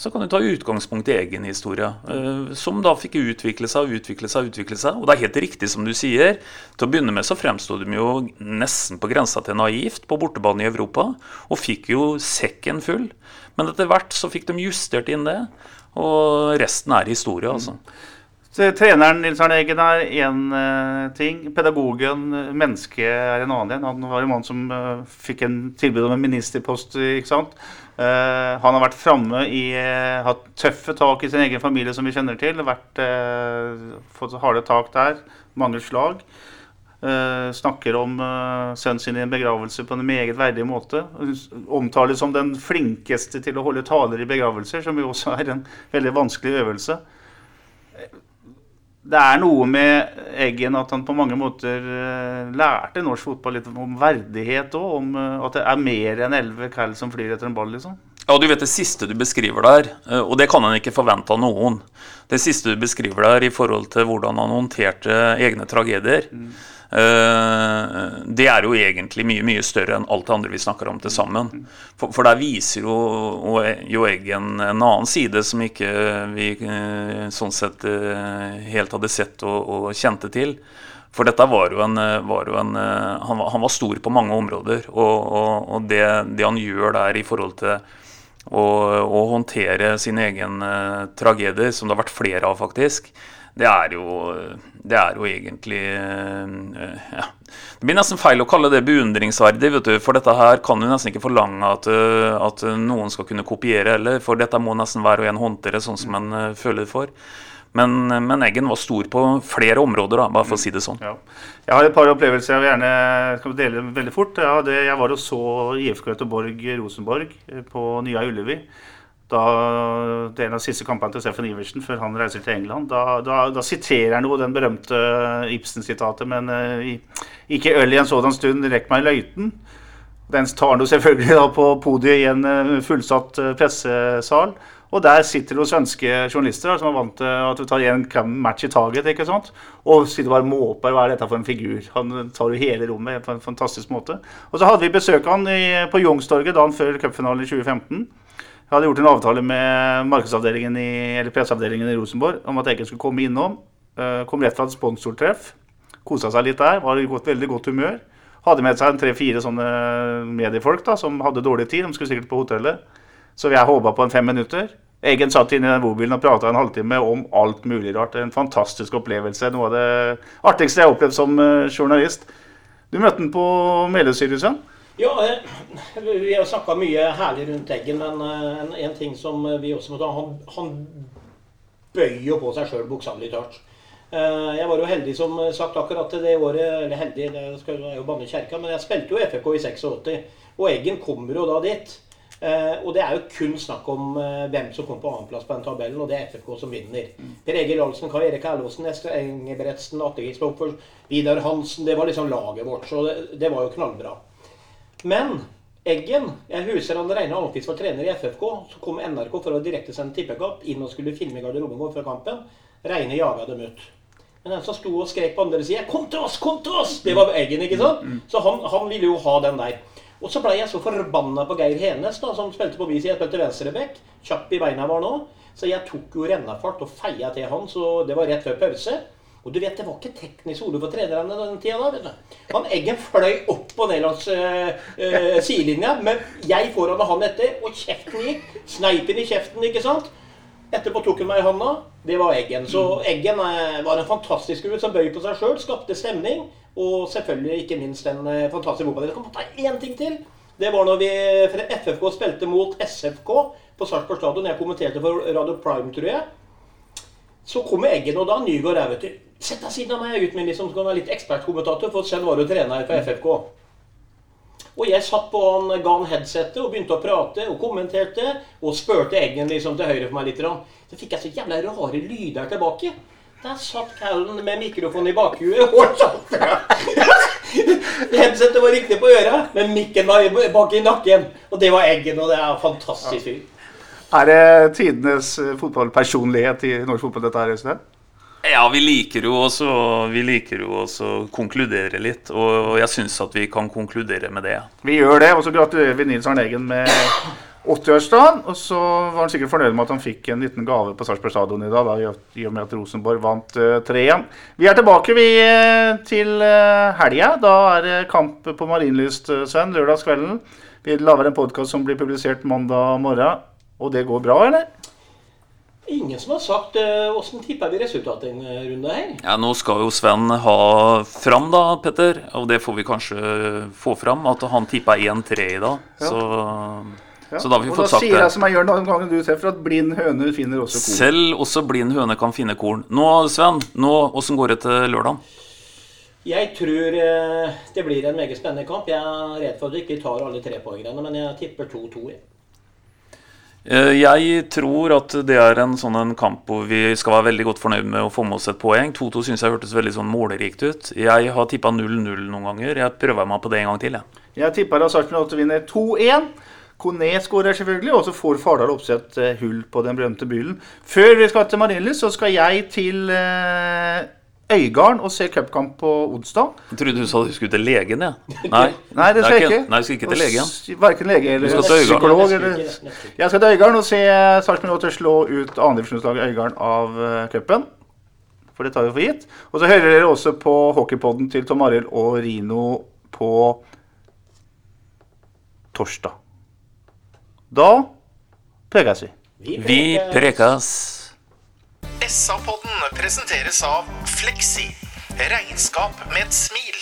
så kan du ta utgangspunkt i egen historie, uh, som da fikk utvikle seg og utvikle seg. og utvikle seg. Og det er helt riktig som du sier. Til å begynne med så fremsto de jo nesten på grensa til naivt på bortebane i Europa, og fikk jo sekken full. Men etter hvert så fikk de justert inn det, og resten er historie, altså. Så treneren Nils Arne Eggen er én uh, ting. Pedagogen, mennesket, er en annen en. Han var en mann som fikk en tilbud om en ministerpost. ikke sant? Uh, han har vært framme i hatt tøffe tak i sin egen familie, som vi kjenner til. Vært, fått harde tak der. Mange slag. snakker om sønnen sin i en begravelse på en meget verdig måte. Omtales som den flinkeste til å holde taler i begravelser, som jo også er en veldig vanskelig øvelse det er noe med Eggen at han på mange måter uh, lærte norsk fotball litt om verdighet òg. Om uh, at det er mer enn elleve kall som flyr etter en ball, liksom. Ja, du vet det siste du beskriver der, uh, og det kan han ikke forvente av noen. Det siste du beskriver der i forhold til hvordan han håndterte egne tragedier. Mm. Det er jo egentlig mye mye større enn alt det andre vi snakker om til sammen. For, for der viser jo, jo Eggen en annen side som ikke vi sånn sett helt hadde sett og, og kjente til. For dette var jo en, var jo en han, var, han, var, stor på mange områder. Og, og, og det, det, han gjør der i forhold til å, å håndtere sin egen tragedie, som det har vært flere av, faktisk, det er jo, det er jo egentlig uh, ja. Det blir nesten feil å kalle det beundringsverdig, vet du, for dette her kan du nesten ikke forlange at, uh, at noen skal kunne kopiere heller. For dette må nesten hver og en håndtere sånn som en uh, føler for. Men, men, Eggen var stor på flere områder, da, bare for å si det sånn. Ja. Jeg har et par opplevelser jeg vil gjerne skal dele veldig fort. Jeg, det, jeg var og så IFK Göteborg Rosenborg på Nya Ullevi da, er en av de siste kampene til Steffen Iversen før han reiser til England. Da, da, da siterer han jo den berømte Ibsen-sitatet, men uh, ikke øl i en sådan stund, rekk meg løyten. Den tar han jo selvfølgelig da på podiet i en uh, fullsatt uh, pressesal. Og der sitter det svenske journalister som er vant til at du tar én match i taget. ikke sant? Og sitter bare måper hva er dette for en figur. Han tar jo hele rommet på en fantastisk måte. Og så hadde vi besøk av han i, på Youngstorget dagen før cupfinalen i 2015. Jeg hadde gjort en avtale med markedsavdelingen i, eller presseavdelingen i Rosenborg om at Eggen skulle komme innom. Uh, kom rett fra et sponsortreff. Kosa seg litt der. Var i godt, veldig godt humør. Hadde med seg tre-fire sånne mediefolk da, som hadde dårlig tid. De skulle sikkert på hotellet. Så jeg håpa på en fem minutter. Egen satt inne i den bobilen og prata en halvtime om alt mulig rart. En fantastisk opplevelse. Noe av det artigste jeg har opplevd som eh, journalist. Du møtte han på Meløysykehuset? Ja, eh, vi har snakka mye herlig rundt Eggen, men eh, en, en ting som vi også må ta Han, han bøyer på seg sjøl, bokstavelig talt. Eh, Jeg var jo heldig som sagt akkurat det året, eller heldig, det skal jo banne kjerka, men jeg spilte jo FFK i 86. Og Eggen kommer jo da dit. Eh, og det er jo kun snakk om eh, hvem som kommer på annenplass på den tabellen, og det er FFK som vinner. Per Egil Ahlsen, Kai Erik Erlåsen, Eskil Engebretsen, Atte Gistoffer, Vidar Hansen. Det var liksom laget vårt, så det, det var jo knallbra. Men Eggen Jeg husker han regna alltid var trener i FFK. Så kom NRK for å direktesende tippekapp inn og skulle filme i garderoben vår før kampen. Reine jaga dem ut. Men den som sto og skrek på andre sida 'Kom til oss! Kom til oss!' Det var Eggen, ikke sant? Så han, han ville jo ha den der. Og så blei jeg så forbanna på Geir Henes, da, som spilte på min side. Jeg spilte venstreback. Kjapp i beina var nå. Så jeg tok jo rennafart og feia til han, så det var rett før pause. Og du vet, det var ikke teknisk ord for trenerne den tida da. vet du. Han Eggen fløy opp og ned langs uh, uh, sidelinja, men jeg foran og han etter, og kjeften gikk. Sneipen i kjeften, ikke sant. Etterpå tok han meg i hånda. Det var Eggen. Så Eggen uh, var en fantastisk gutt som bøy på seg sjøl, skapte stemning. Og selvfølgelig ikke minst en fantastiske fantastisk fotball. Jeg kan ta én ting til. Det var når vi FFK spilte mot SFK på Sarpsborg stadion. Jeg kommenterte for Radio Prime, tror jeg. Så kommer Eggen, og da Nygaard er, vet du. Sett deg siden av meg, gutten min, liksom, så kan være litt ekspertkommentator, for Sven var jo trener for FFK. Og jeg satt på han, ga han headsetet og begynte å prate og kommenterte. Og spurte Eggen liksom til høyre for meg litt. Så fikk jeg så jævla rare lyder tilbake. Der satt Callen med mikrofonen i bakhuet og satt (laughs) Headsetet var riktig på øret, men mikken var bak i nakken. Og det var Eggen, og det er fantastisk fyr. Er det tidenes eh, fotballpersonlighet i norsk fotball, dette her, Øystein? Ja, vi liker jo også Vi liker jo også å konkludere litt, og jeg syns at vi kan konkludere med det. Vi gjør det, og så gratulerer vi Nils Arne Eggen med 80-årsdagen. Og så var han sikkert fornøyd med at han fikk en liten gave på Sarpsborg stadion i dag, da, i og med at Rosenborg vant uh, 3-1. Vi er tilbake vi eh, til helga. Da er det kamp på Marienlyst, Sven, lørdagskvelden. Vi lager en podkast som blir publisert mandag morgen. Og det går bra, eller? Ingen som har sagt åssen uh, tipper vi resultatet en uh, runde her. Ja, Nå skal jo Sven ha fram, da, Petter. Og det får vi kanskje få fram. At han tippa 1-3 i dag. Ja. Så, Ja. så da har vi og fått da sagt sier jeg det. som jeg gjør noen ganger du ser, for at blind høne finner også korn. Selv også blind høne kan finne korn. Nå, Sven, nå, åssen går det til lørdag? Jeg tror uh, det blir en meget spennende kamp. Jeg er redd for at vi ikke tar alle trepoengerne, men jeg tipper 2-2. Jeg. Eh, tror at det er en sånn en kamp hvor vi skal være veldig godt fornøyd med å få med oss et poeng. 2-2 syns jeg hørtes veldig sånn målerikt ut. Jeg har tippa 0-0 noen ganger. Jeg prøver meg på det en gang til. Jeg. Jeg at Sarpsborg 8 vinner 2-1. Kone skårer selvfølgelig, og så får Fardal Opseth eh, hull på den berømte byllen. Før vi skal til Marienlyst, så skal jeg til eh, Øygarden og se cupkamp på onsdag. Jeg trodde du sa du skulle til legen, jeg. Nei. Nei, det skal jeg ikke. Nei, jeg skal ikke til legen. Verken lege eller skal psykolog. Eller... Jeg skal til Øygarden og se Sarpsborg 8 slå ut andredivisjonslaget Øygarden av uh, cupen. For det tar vi for gitt. Og så hører dere også på hockeypodden til Tom Arild og Rino på torsdag. Da prekes vi. Vi prekas. SA-podden presenteres av Fleksi. Regnskap med et smil.